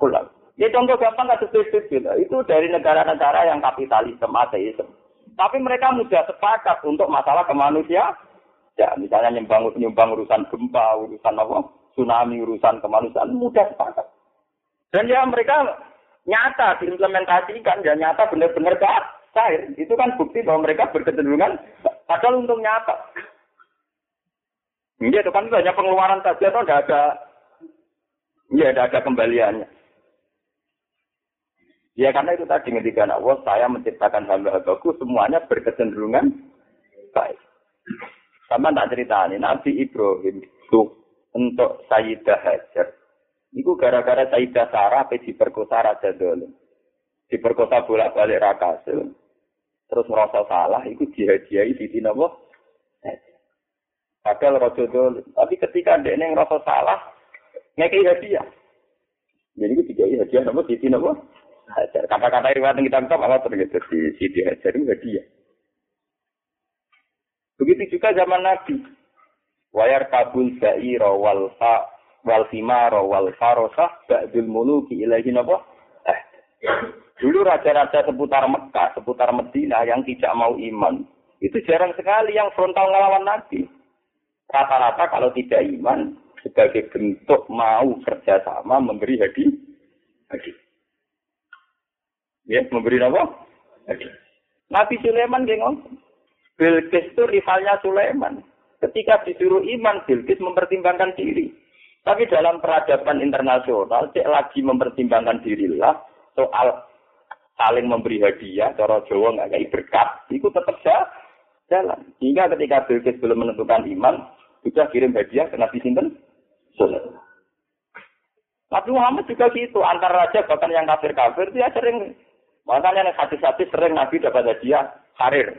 Pulang. Ya contoh gampang kasus PSBB itu dari negara-negara yang kapitalisme ateisme. Tapi mereka mudah sepakat untuk masalah kemanusiaan. Ya, misalnya nyumbang, nyumbang urusan gempa, urusan apa, tsunami, urusan kemanusiaan, mudah sepakat. Dan ya mereka nyata diimplementasikan, dan nyata benar-benar cair. Itu kan bukti bahwa mereka berkecenderungan, padahal untung nyata. Iya, itu kan banyak pengeluaran saja, atau tidak ada, ya tidak ada kembaliannya. Ya karena itu tadi ketika Allah, saya menciptakan hamba-hambaku semuanya berkecenderungan baik. Sama tak cerita ini, Nabi Ibrahim itu untuk Sayyidah Hajar. Itu gara-gara Sayyidah Sarah apa diperkosa Raja Dolim. Diperkosa bolak-balik Rakasil. Terus merasa salah, itu dihadiahi di Nabi Padahal Raja Dolim. Tapi ketika dia merasa salah, ngekei hadiah. Jadi itu dikei hadiah nama di Nabi Hajar. Kata-kata riwayat yang kita anggap apa ternyata di Siti Hajar itu dia. Begitu juga zaman Nabi. Wayar kabul sa'ira wal fa wal simara wal farosah ba'dul muluki ilahi napa? Eh. Dulu raja-raja seputar Mekah, seputar Medina yang tidak mau iman, itu jarang sekali yang frontal ngelawan Nabi. Rata-rata kalau tidak iman, sebagai bentuk mau kerjasama memberi hadiah. Hadiah. Ya, memberi apa? Nabi Sulaiman gengong. Bilqis itu rivalnya Sulaiman. Ketika disuruh iman, Bilqis mempertimbangkan diri. Tapi dalam peradaban internasional, cek lagi mempertimbangkan dirilah soal saling memberi hadiah, cara Jawa nggak kayak berkat, itu tetap jalan. Hingga ketika Bilqis belum menentukan iman, sudah kirim hadiah ke Nabi Sinten. Nabi Muhammad juga gitu, antar raja bahkan yang kafir-kafir dia sering Makanya nih hati-hati sering Nabi dapat hadiah karir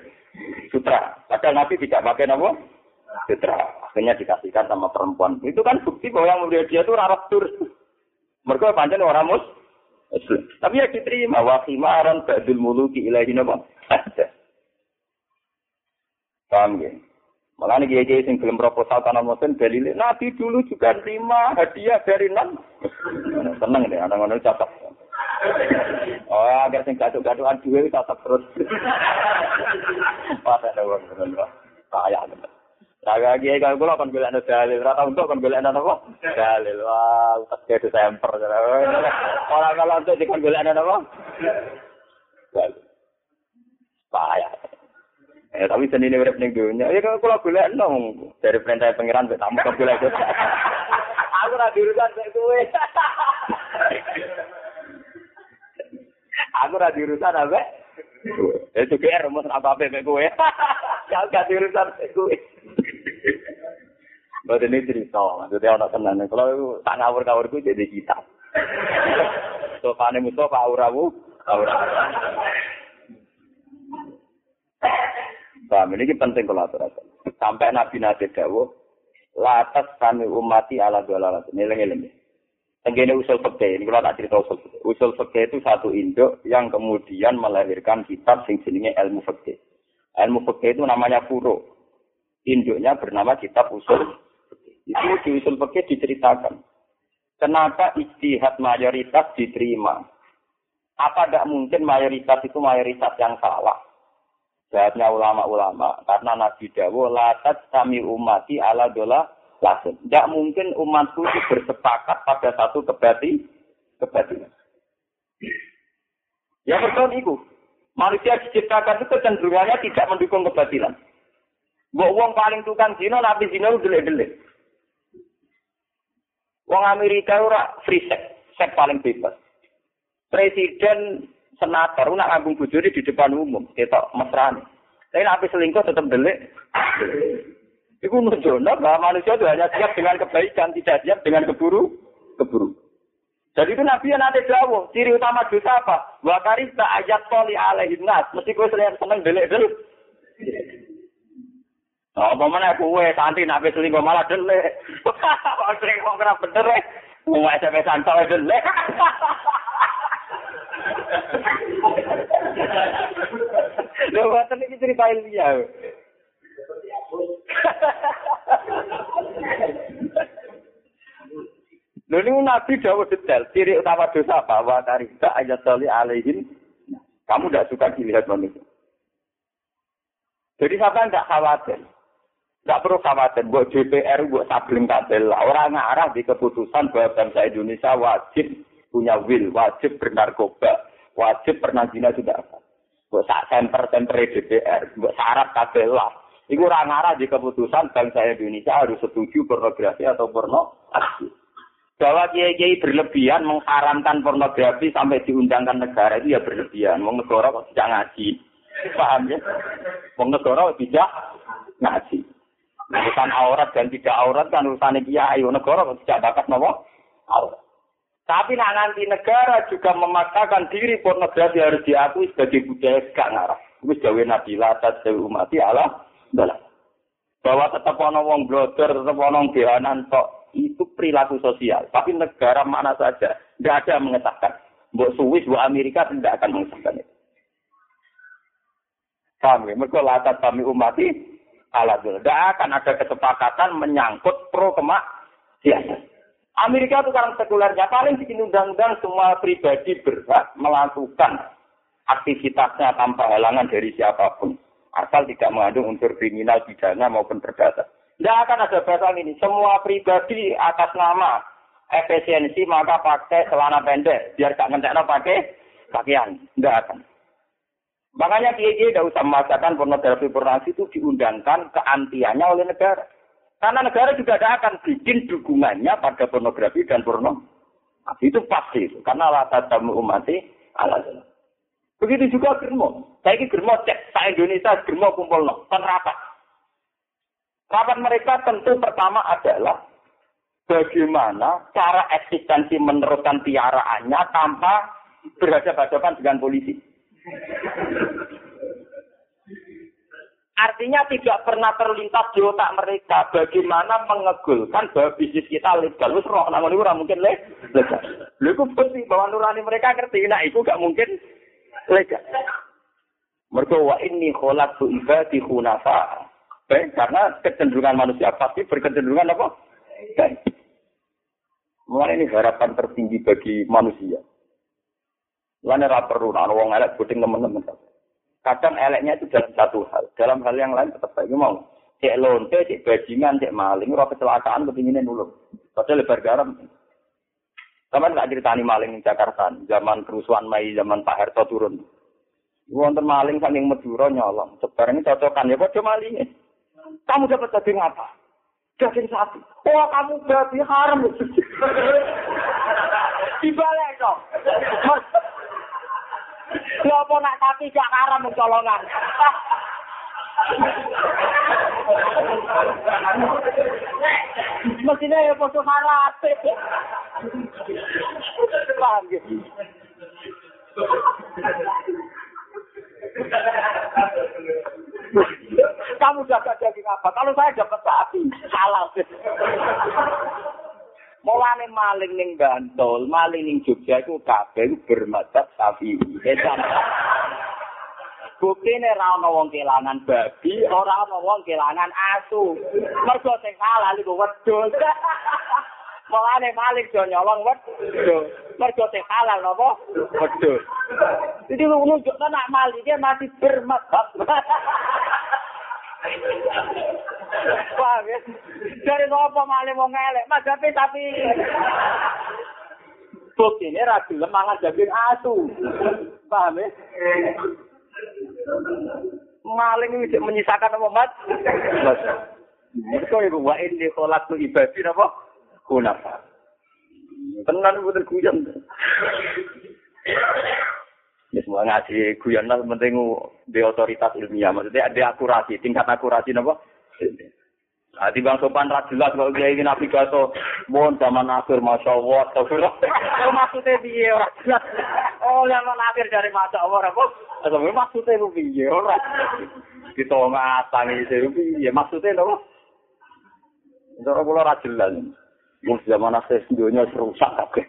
sutra. Padahal Nabi tidak pakai nama sutra. Akhirnya dikasihkan sama perempuan. Itu kan bukti bahwa yang memberi hadiah itu rarat tur. Mereka panjang orang mus. Tapi ya diterima. Wa khimaran ba'dul muluki ilahi nama. Paham ya? Malah nih kiai sing gelem proposal tanah muslim dalile Nabi dulu juga terima hadiah dari non. Seneng deh, anak anak catat. (laughs) Oh, agar sing gaduh-gaduhan duwe catat terus. (laughs) Wah, ada wong ngono. Kaya tenan. Raga kiai kalau kula kon golek dalil, rata untuk kon golek apa? Dalil. Wah, utak ke semper. Ora kalau untuk dikon golek apa? Dalil. Kaya. Eh, tapi seni ini urip ning dunya. Ya kalau kula golek nang dari perintah pangeran tamu kok golek. (laughs) Aku ora diurusan mek kowe. Aku ora diurusan apa? Eh juga er rumus apa apa mek kowe. (laughs) Ya gak diurusan mek kowe. (laughs) Mbak ini cerita, maksudnya orang tenan. Kalau tak ngawur-ngawurku jadi kita. Sopane (laughs) Mustafa auramu, auramu. Paham, ini penting kalau aturakan. Sampai Nabi Nabi Dawo, latas kami umati ala dolalat. Ini lengi-lengi. Tenggine usul fikih, ini kalau tak cerita usul fikih. Usul fikih itu satu induk yang kemudian melahirkan kitab sing jenenge ilmu fikih. Ilmu fikih itu namanya furo. Induknya bernama kitab usul Itu di usul fikih diceritakan. Kenapa istihad mayoritas diterima? Apa tidak mungkin mayoritas itu mayoritas yang salah? Jawabnya ulama-ulama, karena Nabi Dawo, latat kami umati ala dola lasun. Tidak mungkin umatku itu bersepakat pada satu kebati, kebatinan. Ya betul itu. Manusia diciptakan itu kecenderungannya tidak mendukung kebatilan. Mbok wong paling tukang zina, nabi zina itu delik-delik. Wong Amerika ora free sex, sex paling bebas. Presiden senator nak ngambung bojone di depan umum, ketok mesrane. Tapi nabi selingkuh tetap delik. Iku nunjukno bahwa manusia itu hanya siap dengan kebaikan, tidak siap dengan keburu, keburu. Jadi itu Nabi yang nanti jauh, ciri utama dosa apa? Wa karista ayat toli alaihi nas. Mesti gue seneng seneng delik delik. Oh, apa mana kue santi nabi selingkuh malah delik. (laughs) Wong selingkuh kena bener. Mau SMS santai delik. (laughs) Ngoten iki cerita ilmiah. Ini Nabi Dawud detail, ciri utama dosa apa? Wa ayat sali alaihin. Kamu tidak suka dilihat manusia. Jadi siapa tidak khawatir. Tidak perlu khawatir. Buat DPR, buat sabling kabel. Orang ngarah di keputusan bahwa bangsa Indonesia wajib punya will, wajib bernarkoba, wajib pernah zina sudah apa. Buat sak semper-semper DPR, buat syarat kabel lah. Itu orang ngarah di keputusan bangsa Indonesia harus setuju pornografi atau pornografi bahwa kiai-kiai berlebihan mengharamkan pornografi sampai diundangkan negara itu ya berlebihan. Wong negara kok tidak ngaji. Paham ya? Wong negara tidak ngaji. Urusan aurat dan tidak aurat kan urusan kiai. Wong negara kok tidak bakat nopo aurat. Tapi nak nanti negara juga memaksakan diri pornografi harus diakui sebagai budaya gak ngarah. Itu jawa Nabi Latat, jawa umati Allah. Bahwa tetap ono wong blogger, tetap ono bihanan tok itu perilaku sosial. Tapi negara mana saja tidak ada yang mengesahkan. Buat Swiss, buat Amerika tidak akan mengesahkan itu. Kami, mereka latar kami umati alat Tidak akan ada kesepakatan menyangkut pro kemak biasa. Amerika itu sekarang sekulernya paling bikin undang-undang semua pribadi berhak melakukan aktivitasnya tanpa halangan dari siapa pun. Asal tidak mengandung unsur kriminal, pidana maupun perdata. Tidak akan ada bahasa ini. Semua pribadi atas nama efisiensi maka pakai celana pendek. Biar gak ngentekno pakai pakaian. Tidak akan. Makanya kiai tidak usah memaksakan pornografi pornografi itu diundangkan keantiannya oleh negara. Karena negara juga tidak akan bikin dukungannya pada pornografi dan porno. Itu pasti. Karena latar tamu umati alasan. Begitu juga germo. Saya ini germo cek. Saya Indonesia germo kumpul no. Kan rapat. Mereka tentu pertama adalah bagaimana cara eksistensi meneruskan piaraannya tanpa berhadapan-hadapan dengan polisi. Artinya tidak pernah terlintas di otak mereka bagaimana mengegulkan bahwa bisnis kita legal. Wis roh namun itu mungkin legal. Lha bukti bahwa nurani mereka ngerti nah itu gak mungkin legal. Mergo wa inni khalaqtu ibadi hunafa baik karena kecenderungan manusia pasti berkecenderungan apa? Baik. Mulai ini harapan tertinggi bagi manusia. Lain ora perlu ana wong elek buding teman-teman. Kadang eleknya itu dalam satu hal, dalam hal yang lain tetap baik mau. Cek lonte, cek bajingan, cek maling, ora kecelakaan kepinginnya nulung. Padahal lebar garam. Sama nggak ceritani maling di Jakarta, zaman kerusuhan Mei, zaman Pak Harto turun. Wonten maling saking Madura nyolong. Ini cocokan ya kok malingnya. Kamu dapat daging apa? Daging sapi. Oh, kamu berarti haram. (laughs) Dibalik dong. Ya apa nak sapi gak haram mencolongan. Mestinya ya foto haram. Paham gitu. Kamu dapat daging apa? Kalau saya dapat sapi, halal. Mulane maling ning Bantul, maling ning Jogja iku kabeh bermadzhab sapi. Buktine ra ana wong kelangan babi, ora ana wong kelangan asu. Mergo sing halal iku wedhus. (laughs) Mulane maling do nyolong wedhus. Mergo sing halal napa? Wedhus. Jadi lu nunjukkan nak maling dia masih bermadzhab. Paham (laughs) ya? Dari apa maling mau ngelek? Mas tapi tapi bukti ini mangan daging asu. Paham ya? Maling ini menyisakan apa mat? Mas. Mereka ibu wa ini kolak tu ibadi apa? Kunafa. Tenan betul guyon. Ya semua ngaji guyon lah penting di otoritas ilmiah. Maksudnya ada akurasi, tingkat akurasi apa? Di bang sopan ra jelas kalau dia ingin navigator, mohon zaman akhir masya Allah, Oh maksudnya piye ora jelas. Oh zaman akhir dari masya Allah, apa? Atau maksudnya lu piye ora? Kita ngatangi itu piye maksudnya apa? Cara kula ra jelas. Wong zaman akhir dunia rusak kabeh.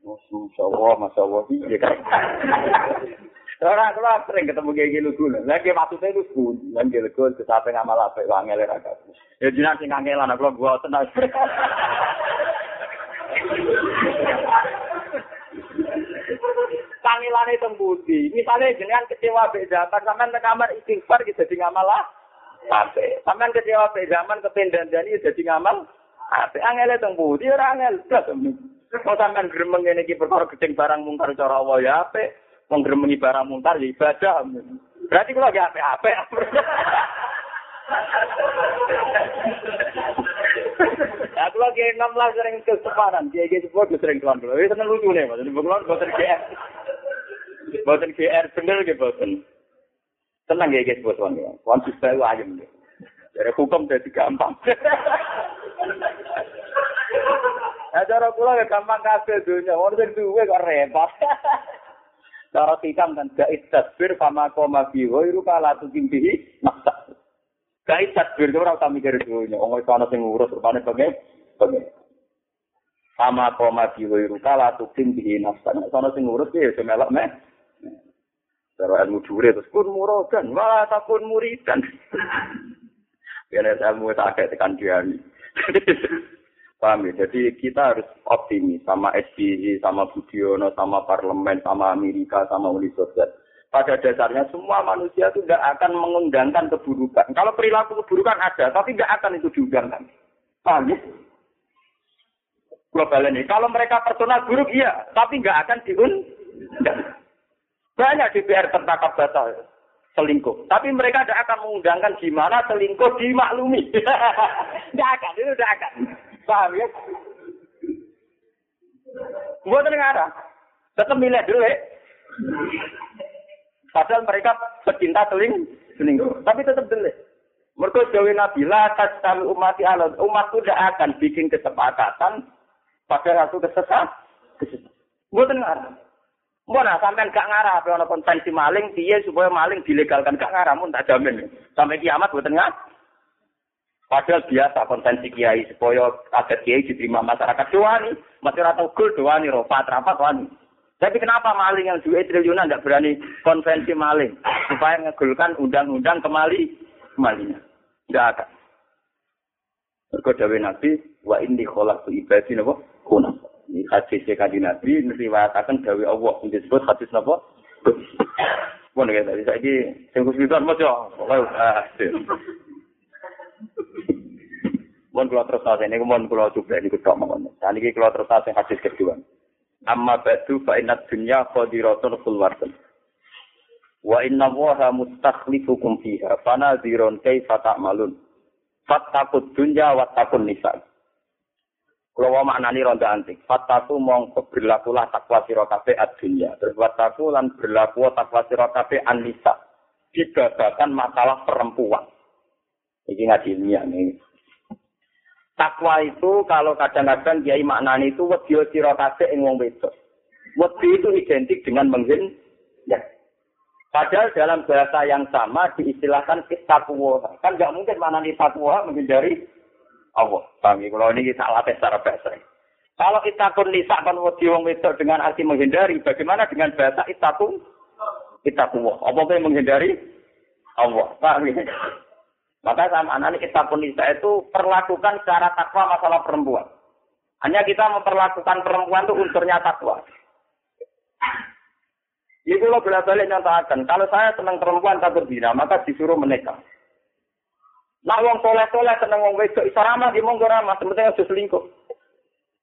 Masya Allah, Masya Allah, piye kan? Orang keluar sering ketemu kayak gitu dulu. Lagi maksudnya itu pun, lagi lego kesape ngamal apa, wangel ya Ya jinak sing kangelan, aku gua tenang. (laughs) Kangelan itu budi. Misalnya jenengan kecewa be zaman, sampean ke kamar istighfar gitu jadi ngamal apa? Sampean kecewa be zaman kependan jadi jadi ngamal apa? Angel itu budi, orang angel. Mau sampean gremeng ini ki perkara gedeng barang mungkar cara ya gremengi barang mungkar ya ibadah. Berarti kalau lagi apa-apa. Aku lagi enam lah sering keseparan, dia gitu buat sering tuan dulu. Itu kan lucu nih. Ini bukan buatan GR, buatan GR bener gitu buatan. Tenang ya guys buat tuan dulu. Tuan bisa itu ayam deh. Dari hukum jadi gampang. Nah, cara kula ya gampang kabeh dunya. Wong sing duwe kok repot. Cara hikam kan gait tasbir fama koma bi ghairu kala tukimbihi maksa. Gait tasbir ora usah mikir dunya. Wong iso ana sing ngurus rupane bae. Bae. Fama koma bi ghairu kala tukimbihi nafsa. Nek ana sing ngurus ya iso melok meh. Cara ilmu dure terus kun muradan, malah takun muridan. (laughs) Biar ilmu tak tekan dia. (laughs) Paham ya? Jadi kita harus optimis sama SBY, sama Budiono, sama parlemen, sama Amerika, sama Uni Soviet. Pada dasarnya semua manusia itu tidak akan mengundangkan keburukan. Kalau perilaku keburukan ada, tapi tidak akan itu diundangkan. Paham ya? Global ini. Kalau mereka personal buruk, iya. Tapi nggak akan diundang. Banyak DPR tertangkap batal selingkuh. Tapi mereka tidak akan mengundangkan gimana selingkuh dimaklumi. (laughs) Tidak akan, itu tidak akan. Paham ya? Buat negara. Tetap milih dulu. Padahal mereka pecinta seling, selingkuh. Tapi tetap dulu. Mereka jauhi Nabi, la kami umati Allah. Umat tidak akan bikin kesepakatan pada satu kesesat. Buat negara. Mana sampean gak ngarah apa konvensi maling piye supaya maling dilegalkan gak ngarah mun tak jamin. Sampai kiamat buat ngarah. Padahal biasa konvensi kiai supaya adat kiai diterima masyarakat doani, masyarakat gul doani, rofa rapat wani. Tapi kenapa maling yang duit triliunan tidak berani konvensi maling supaya ngegulkan undang-undang kemali kemalinya? Tidak akan. Mergo dawe Nabi wa inni khalaqtu ibadi napa kuna. Ini hadis kanjeng Nabi nriwayataken dawe Allah sing disebut hadis napa? Pun ya tadi saiki sing kusmitan maca. Ah. Mun kula terus nate niku mun kula coba niku tok mawon. Saat iki kula terus nate hadis kedua. Amma ba'du fa inna dunya qadiratun khulwatun. Wa inna Allaha mustakhlifukum fiha fanadhirun kaifa ta'malun. Fattakut dunya wa takun nisa. Kalau mau maknani ronda antik, fattaku mong berlakulah takwa sira kabeh ad-dunya. Terus wattaku lan berlaku takwa sira kabeh an-nisa. Dibabakan masalah perempuan. Ini ngaji ilmiah nih. Takwa itu kalau kadang-kadang kiai maknani itu wedi sira kabeh ing wong wedok. Wedi itu identik dengan menghin ya. Padahal dalam bahasa yang sama diistilahkan takwa. Kan nggak mungkin mana nih takwa menghindari Allah. Kami kalau ini kita latih secara bahasa. Kalau itakun nisa kan wedi wong wedok dengan arti menghindari, bagaimana dengan bahasa itakun? Itakwa. Apa yang menghindari? Allah. Paham ya? Maka sama anak itakun nisa itu perlakukan secara takwa masalah perempuan. Hanya kita memperlakukan perempuan itu unsurnya takwa. Ibu lo bolak balik nyatakan, kalau saya senang perempuan tak berbina, maka disuruh menikah. Nak wong soleh soleh seneng wong wedok iso ramah di monggo ramah, sementing aja selingkuh.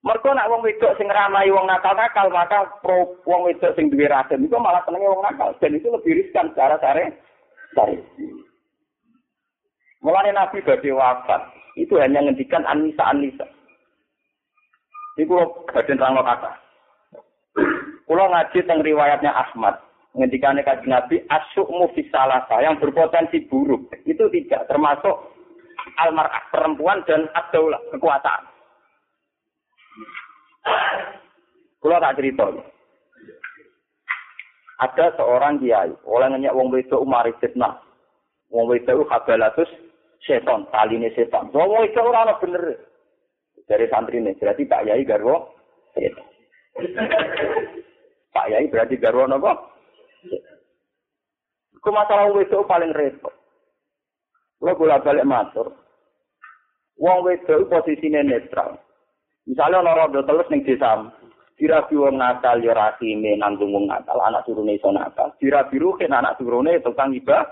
Mereka nak wong wedok sing ramai wong nakal nakal, maka pro wong wedok sing duwe racun itu malah seneng wong nakal, dan itu lebih riskan secara sare. Sare. Mulane Nabi badhe wafat, itu hanya ngendikan anisa anisa. Iku badan rangno kata. Kulo ngaji tentang riwayatnya Ahmad. Ngendikane kaji Nabi, asyukmu fisalasa yang berpotensi buruk. Itu tidak termasuk almarah perempuan dan adaulah kekuasaan. Kulo tak cerita. Ada seorang kiai, oleh nanya wong wedok umar fitnah. Wong wedok kabalatus setan, taline setan. Wong wedok ora bener. Dari santri ini, berarti Pak Yai garwo setan. (laughs) Pak Yai berarti garwa apa? Ku masalah wedok paling repot. Lo bolak balik matur. Wong wedok posisinya netral. Misalnya ono rodo telus ning desa, dirabi wong nakal ya rasime nanggung wong nakal, anak turune iso nakal. Dirabi ruhin anak turune tukang ibah.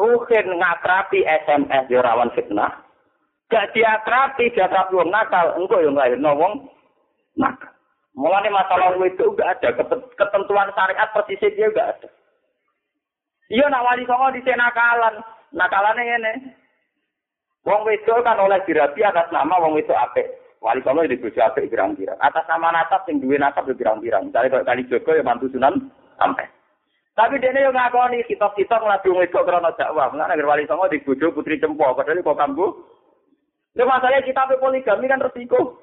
Ruhin ngatrapi SMS ya rawan fitnah. Gak diakrapi, diakrapi wong nakal, engko yo nglahirno wong nakal. Mulane masalah itu enggak ada ketentuan syariat persisnya dia enggak ada. Iya nak wali songo di nakalan, nakalane ngene. Wong wedok kan oleh dirabi atas nama wong wedok apik. Wali songo di bojo apik pirang-pirang. Atas nama nasab sing duwe nasab yo pirang-pirang. Misale kok kali Joko ya mantu Sunan sampai. Tapi dia yo ngakoni kitab-kitab ngadu wedok krana dakwah. Mulane wali songo di bojo putri cempo, padahal kok kambu Itu masalahnya kita poligami kan resiko.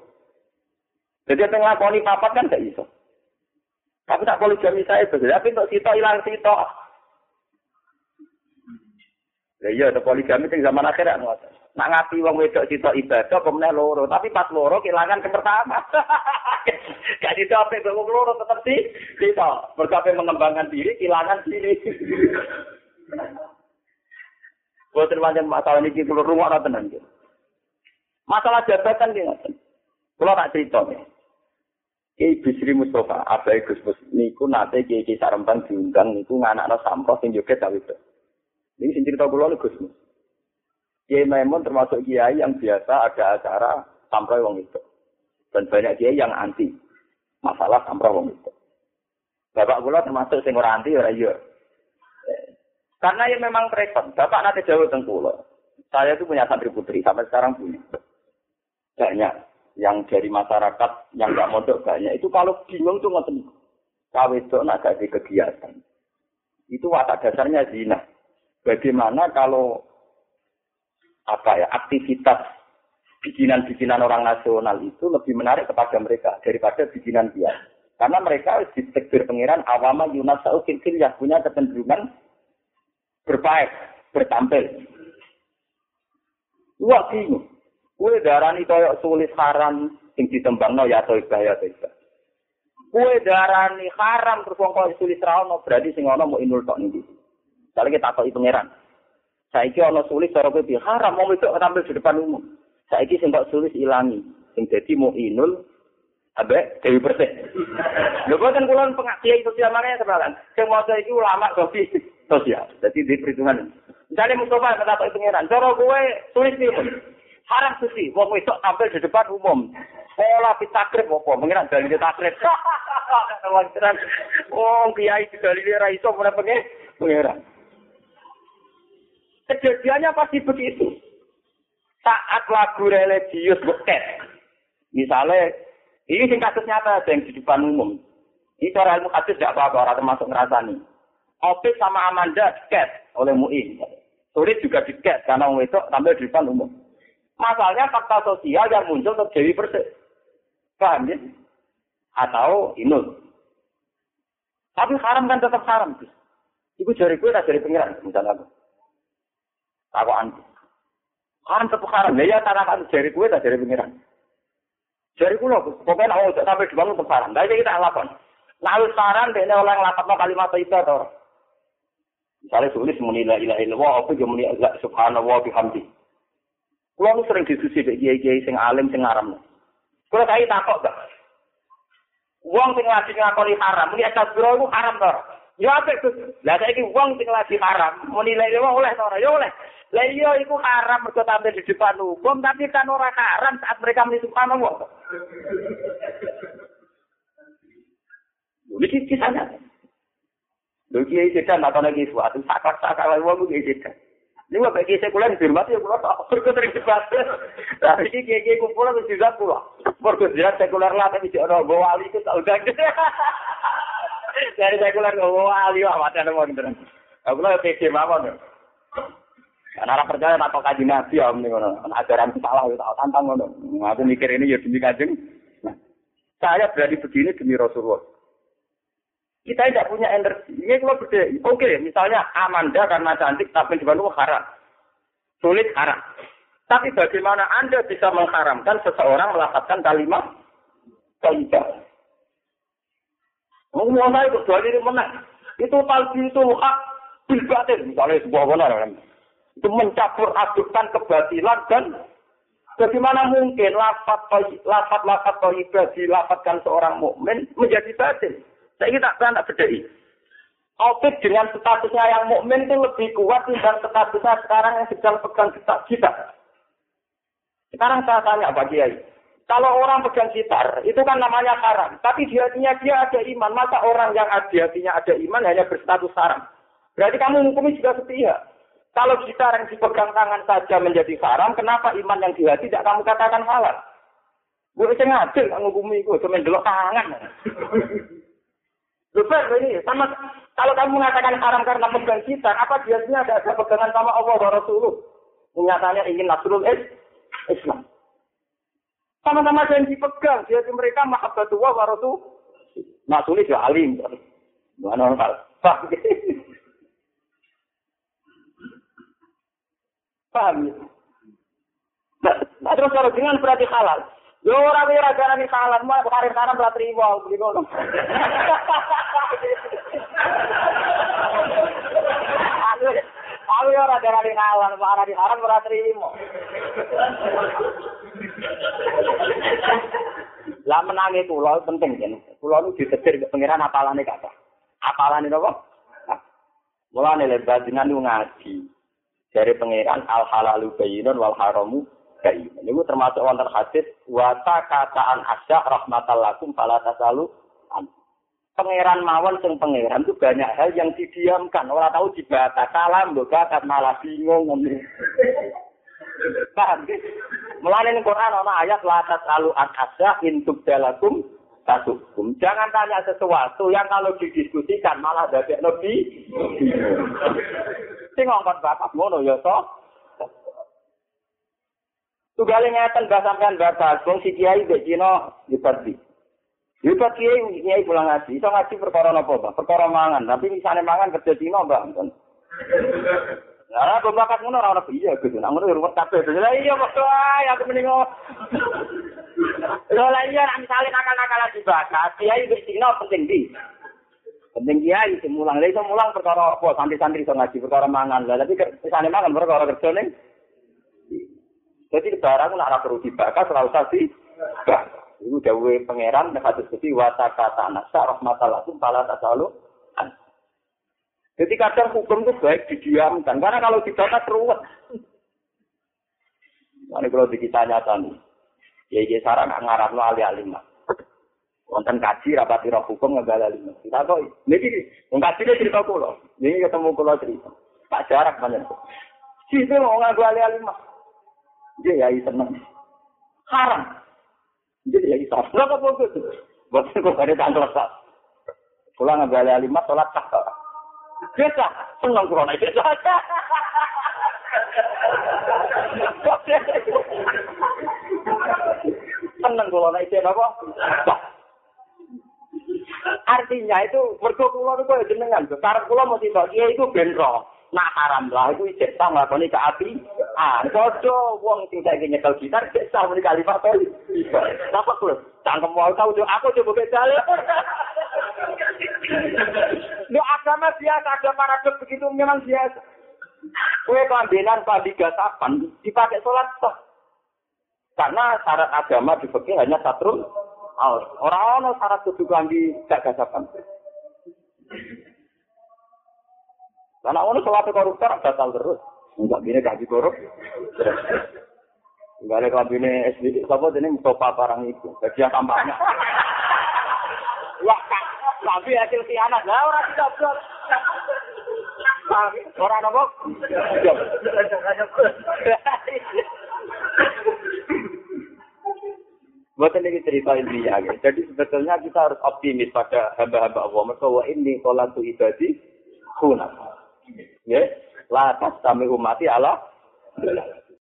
Jadi yang ngelakoni papat kan gak bisa. Tapi tak poligami saya betul. Tapi untuk sito hilang sito. Ya iya, ada poligami yang zaman akhirat. Nak ngapi wong wedok sito ibadah, kemudian loro. Tapi pas loro kehilangan ke pertama. (laughs) (laughs) gak didapat wong loro tetap sih. Sito. Berkapai mengembangkan diri, kehilangan diri. (laughs) Buatan macam masalah ini kita rumah atau tenang. Masalah jabatan dia. Kalau tak cerita nih. Kiai Bisri Mustafa, Abai Gus Mus, niku nate Kiai Kiai Sarembang diundang niku nganakno sampah sing joget ta itu. Ini sing cerita kula Gus Mus. Kiai termasuk kiai yang biasa ada acara sampai wong itu. Dan banyak kiai yang anti masalah sampai wong itu. Bapak kula termasuk sing ora anti ora iya. Karena ya memang repot. Bapak nanti jauh tengkulo. Saya itu punya santri putri sampai sekarang punya banyak yang dari masyarakat yang nggak mondok banyak itu kalau bingung tuh ngoten itu nak jadi kegiatan itu watak dasarnya zina bagaimana kalau apa ya aktivitas bikinan-bikinan orang nasional itu lebih menarik kepada mereka daripada bikinan dia karena mereka di tekbir pangeran awama yunas saukin yang punya kecenderungan berbaik bertampil Wah bingung. Kue darani koyok sulit haram sing ditembangno ya toibah ya toibah. Kue darani haram terus wong sulit rawono berarti sing ono mau inul tok niki. Misalnya kita takoki pangeran. Saiki ana sulis cara haram mau itu tampil di depan umum. Saiki sing tak sulis ilangi. Sing dadi mu'inul Abe Dewi Persik. Lho kan kula pengajian sosial makanya sebenarnya. Sing maca iki ulama kopi sosial. Jadi di perhitungan. Misalnya Mustafa kata Pak Pangeran, cara kowe tulis iki haram suci, wong wedok tampil di depan umum. Pola pitakrib apa? Mengira dalil takrib. (laughs) Oh, kiai dalil ra iso mulai pengen pengiran. Kejadiannya pasti begitu. Saat lagu religius beket. Misalnya, ini sing kasus nyata yang di depan umum. Ini cara ilmu kasus tidak apa-apa, orang termasuk ngerasani. Opik sama Amanda diket oleh MUI. Sulit juga diket karena itu tampil di depan umum. Masalahnya fakta sosial yang muncul terjadi persis. Paham ya? Atau inul. Tapi haram kan tetap haram. Iku jari gue tak dari pengiran, misalnya aku. Aku. Tetap haram. Ya, ya kan jari gue tak dari pengiran. Jari loh, pokoknya aku tak sampai dibangun haram. Tapi kita lakukan. Lalu saran, dia oleh ngelapatnya kalimat itu atau Misalnya tulis muni la ilaha illallah, apa juga muni subhanallah bihamdi. Kulo sering diskusi dengan kiai-kiai sing alim sing ngaram. Kulo kaya takok gak? Wong sing lagi ngakoni haram, muni astagfirullah iku haram to. Ya apik Gus. Lah saiki wong sing lagi haram, muni ilaha oleh to Ya oleh. Lah iya iku haram mergo tampil di depan umum, tapi kan ora haram saat mereka muni subhanallah. Ini kisahnya. Lho kiai sedan tak ana suatu sakak-sakak wong kiai sedan. Ini wah bagi sekuler dihormati ya kula tak perlu sering debat. Tapi iki kiai kumpul wis juga kula. Mergo jelas sekuler lah tapi ora bawa wali itu tak udah. (laughs) Dari sekuler bawa wali wah mate ana wong tenan. Aku lah pede mawon. Karena orang percaya nak kaji nabi ya ini ngono. Ajaran salah ya tak tantang ngono. Aku mikir ini ya demi kajeng. Nah, saya berani begini demi Rasulullah. Kita tidak punya energi. Ini kalau beda. Oke, misalnya Amanda karena cantik tapi di Bandung haram. Sulit haram. Tapi bagaimana Anda bisa mengharamkan seseorang melakukan kalimat kaidah? Mau itu dua diri menang. Itu talbi itu hak bilbatin. Misalnya sebuah benar. Itu mencampur adukkan kebatilan dan bagaimana mungkin lafat lafat lafat kaidah dilafatkan seorang mukmin menjadi batin. Saya kita kan tak bedai. Opik dengan statusnya yang mukmin itu lebih kuat dan statusnya sekarang yang sedang pegang kita. Sekarang saya tanya Pak Kiai, kalau orang pegang gitar, itu kan namanya haram. Tapi di hatinya dia ada iman. Masa orang yang di hatinya ada iman hanya berstatus haram? Berarti kamu hukumi juga setia. Kalau gitar yang dipegang tangan saja menjadi haram, kenapa iman yang di hati tidak kamu katakan halal? Gue bisa ngadil menghukumi itu, cuma delok tangan. Lupa ini sama kalau kamu mengatakan haram karena pegang kita, apa biasanya ada, ada pegangan sama Allah wa Rasulullah? Nyatanya ingin Nasrul Islam. Sama-sama janji pegang, jadi mereka mahabbatullah wa Rasul. Nasrul ya alim. Mana orang Paham? Paham ya? Nah, terus kalau dengan berarti halal. Yo ora kowe ora garani salah, mau karir kanan ora trimo beli ngono. Aku ora garani ngalan, ora di haram ora trimo. Lah menangi kula penting kan. Kula nu ditetir ke pangeran apalane kata. Apalane napa? Mulane lebat dengan ngaji. Dari pangeran al halalu bayyinun wal haramu kai. Ini termasuk wonten hadis wata kataan asya rahmatal lakum Pangeran mawon sing pangeran itu banyak hal yang didiamkan, orang tahu dibata salam, bakat malah bingung ngomong. Paham gitu? Melalui Quran ana ayat la tasalu an asya intuk dalakum tasukum. Jangan tanya sesuatu yang kalau didiskusikan malah dadek lebih. Sing ngongkon bakat ngono ya toh. Tugale ngeten mbah sampean batas wong si kiai mbek Cina dipati. Dipati kiai kiai pulang ngaji, iso ngaji perkara napa, Pak? Perkara mangan, tapi misalnya mangan kerja Cina, Mbak. Lah kok bakat ngono ora ono iya gitu. Nang ngono ruwet kabeh. Lah iya kok ae aku mending Lho lah iya nek misale nakal-nakal di bakat, kiai mbek Cina penting di. Penting kiai sing mulang. Lah iso mulang perkara apa? Santri-santri iso ngaji perkara mangan. Lah tapi kesane mangan perkara kerja ning. Jadi barang nak ora perlu dibakar ora usah di. Iku dawuhe pangeran nek hadis gusti wa takata nasa rahmatallah pala tak selalu. Jadi kadang hukum itu baik didiamkan karena kalau dibakar ruwet. Ini kalau ditanya tadi, ya ya sarang ngarap lo ali alim Wonten kaji rapati roh hukum nggak lima. Kita kok, ini wong kaji dia cerita kulo. Ini ketemu kulo cerita. Tak jarak banyak. Situ mau nggak ali alim Dia ya seneng. Haram. Jadi ya isa. Lo kok begitu? Buat kok ada tanggal sah. Pulang nggak ali alim sholat sah. Biasa, seneng kulo naik biasa. Seneng kulo naik apa? Artinya itu mergo kula niku ya jenengan, karep kula mesti kok kiai itu ben Nah haram lah itu cek tak nglakoni ke api. Ah, padha wong sing saiki nyekel gitar cek tak muni kalimat to. Napa kulo? Cangkem wae tau aku coba dalem. Lu agama biasa ada paradok begitu memang biasa. Kue kelambinan padi gasapan dipakai sholat toh. Karena syarat agama di hanya satu Orang ono syarat kudu klambi gak gasapan. Karena ono sholat koruptor batal terus. Enggak bine gaji korup. Enggak ada klambi ini SBD. Ini Mustafa barang itu. Gaji kampanye. Wah, klambi hasil anak. Lah orang tidak Orang apa? Buat ini cerita intinya. Jadi sebetulnya kita harus optimis pada hamba-hamba Allah. Mereka wa ini kolatu ibadi hunaf. Ya, la tas umati Allah.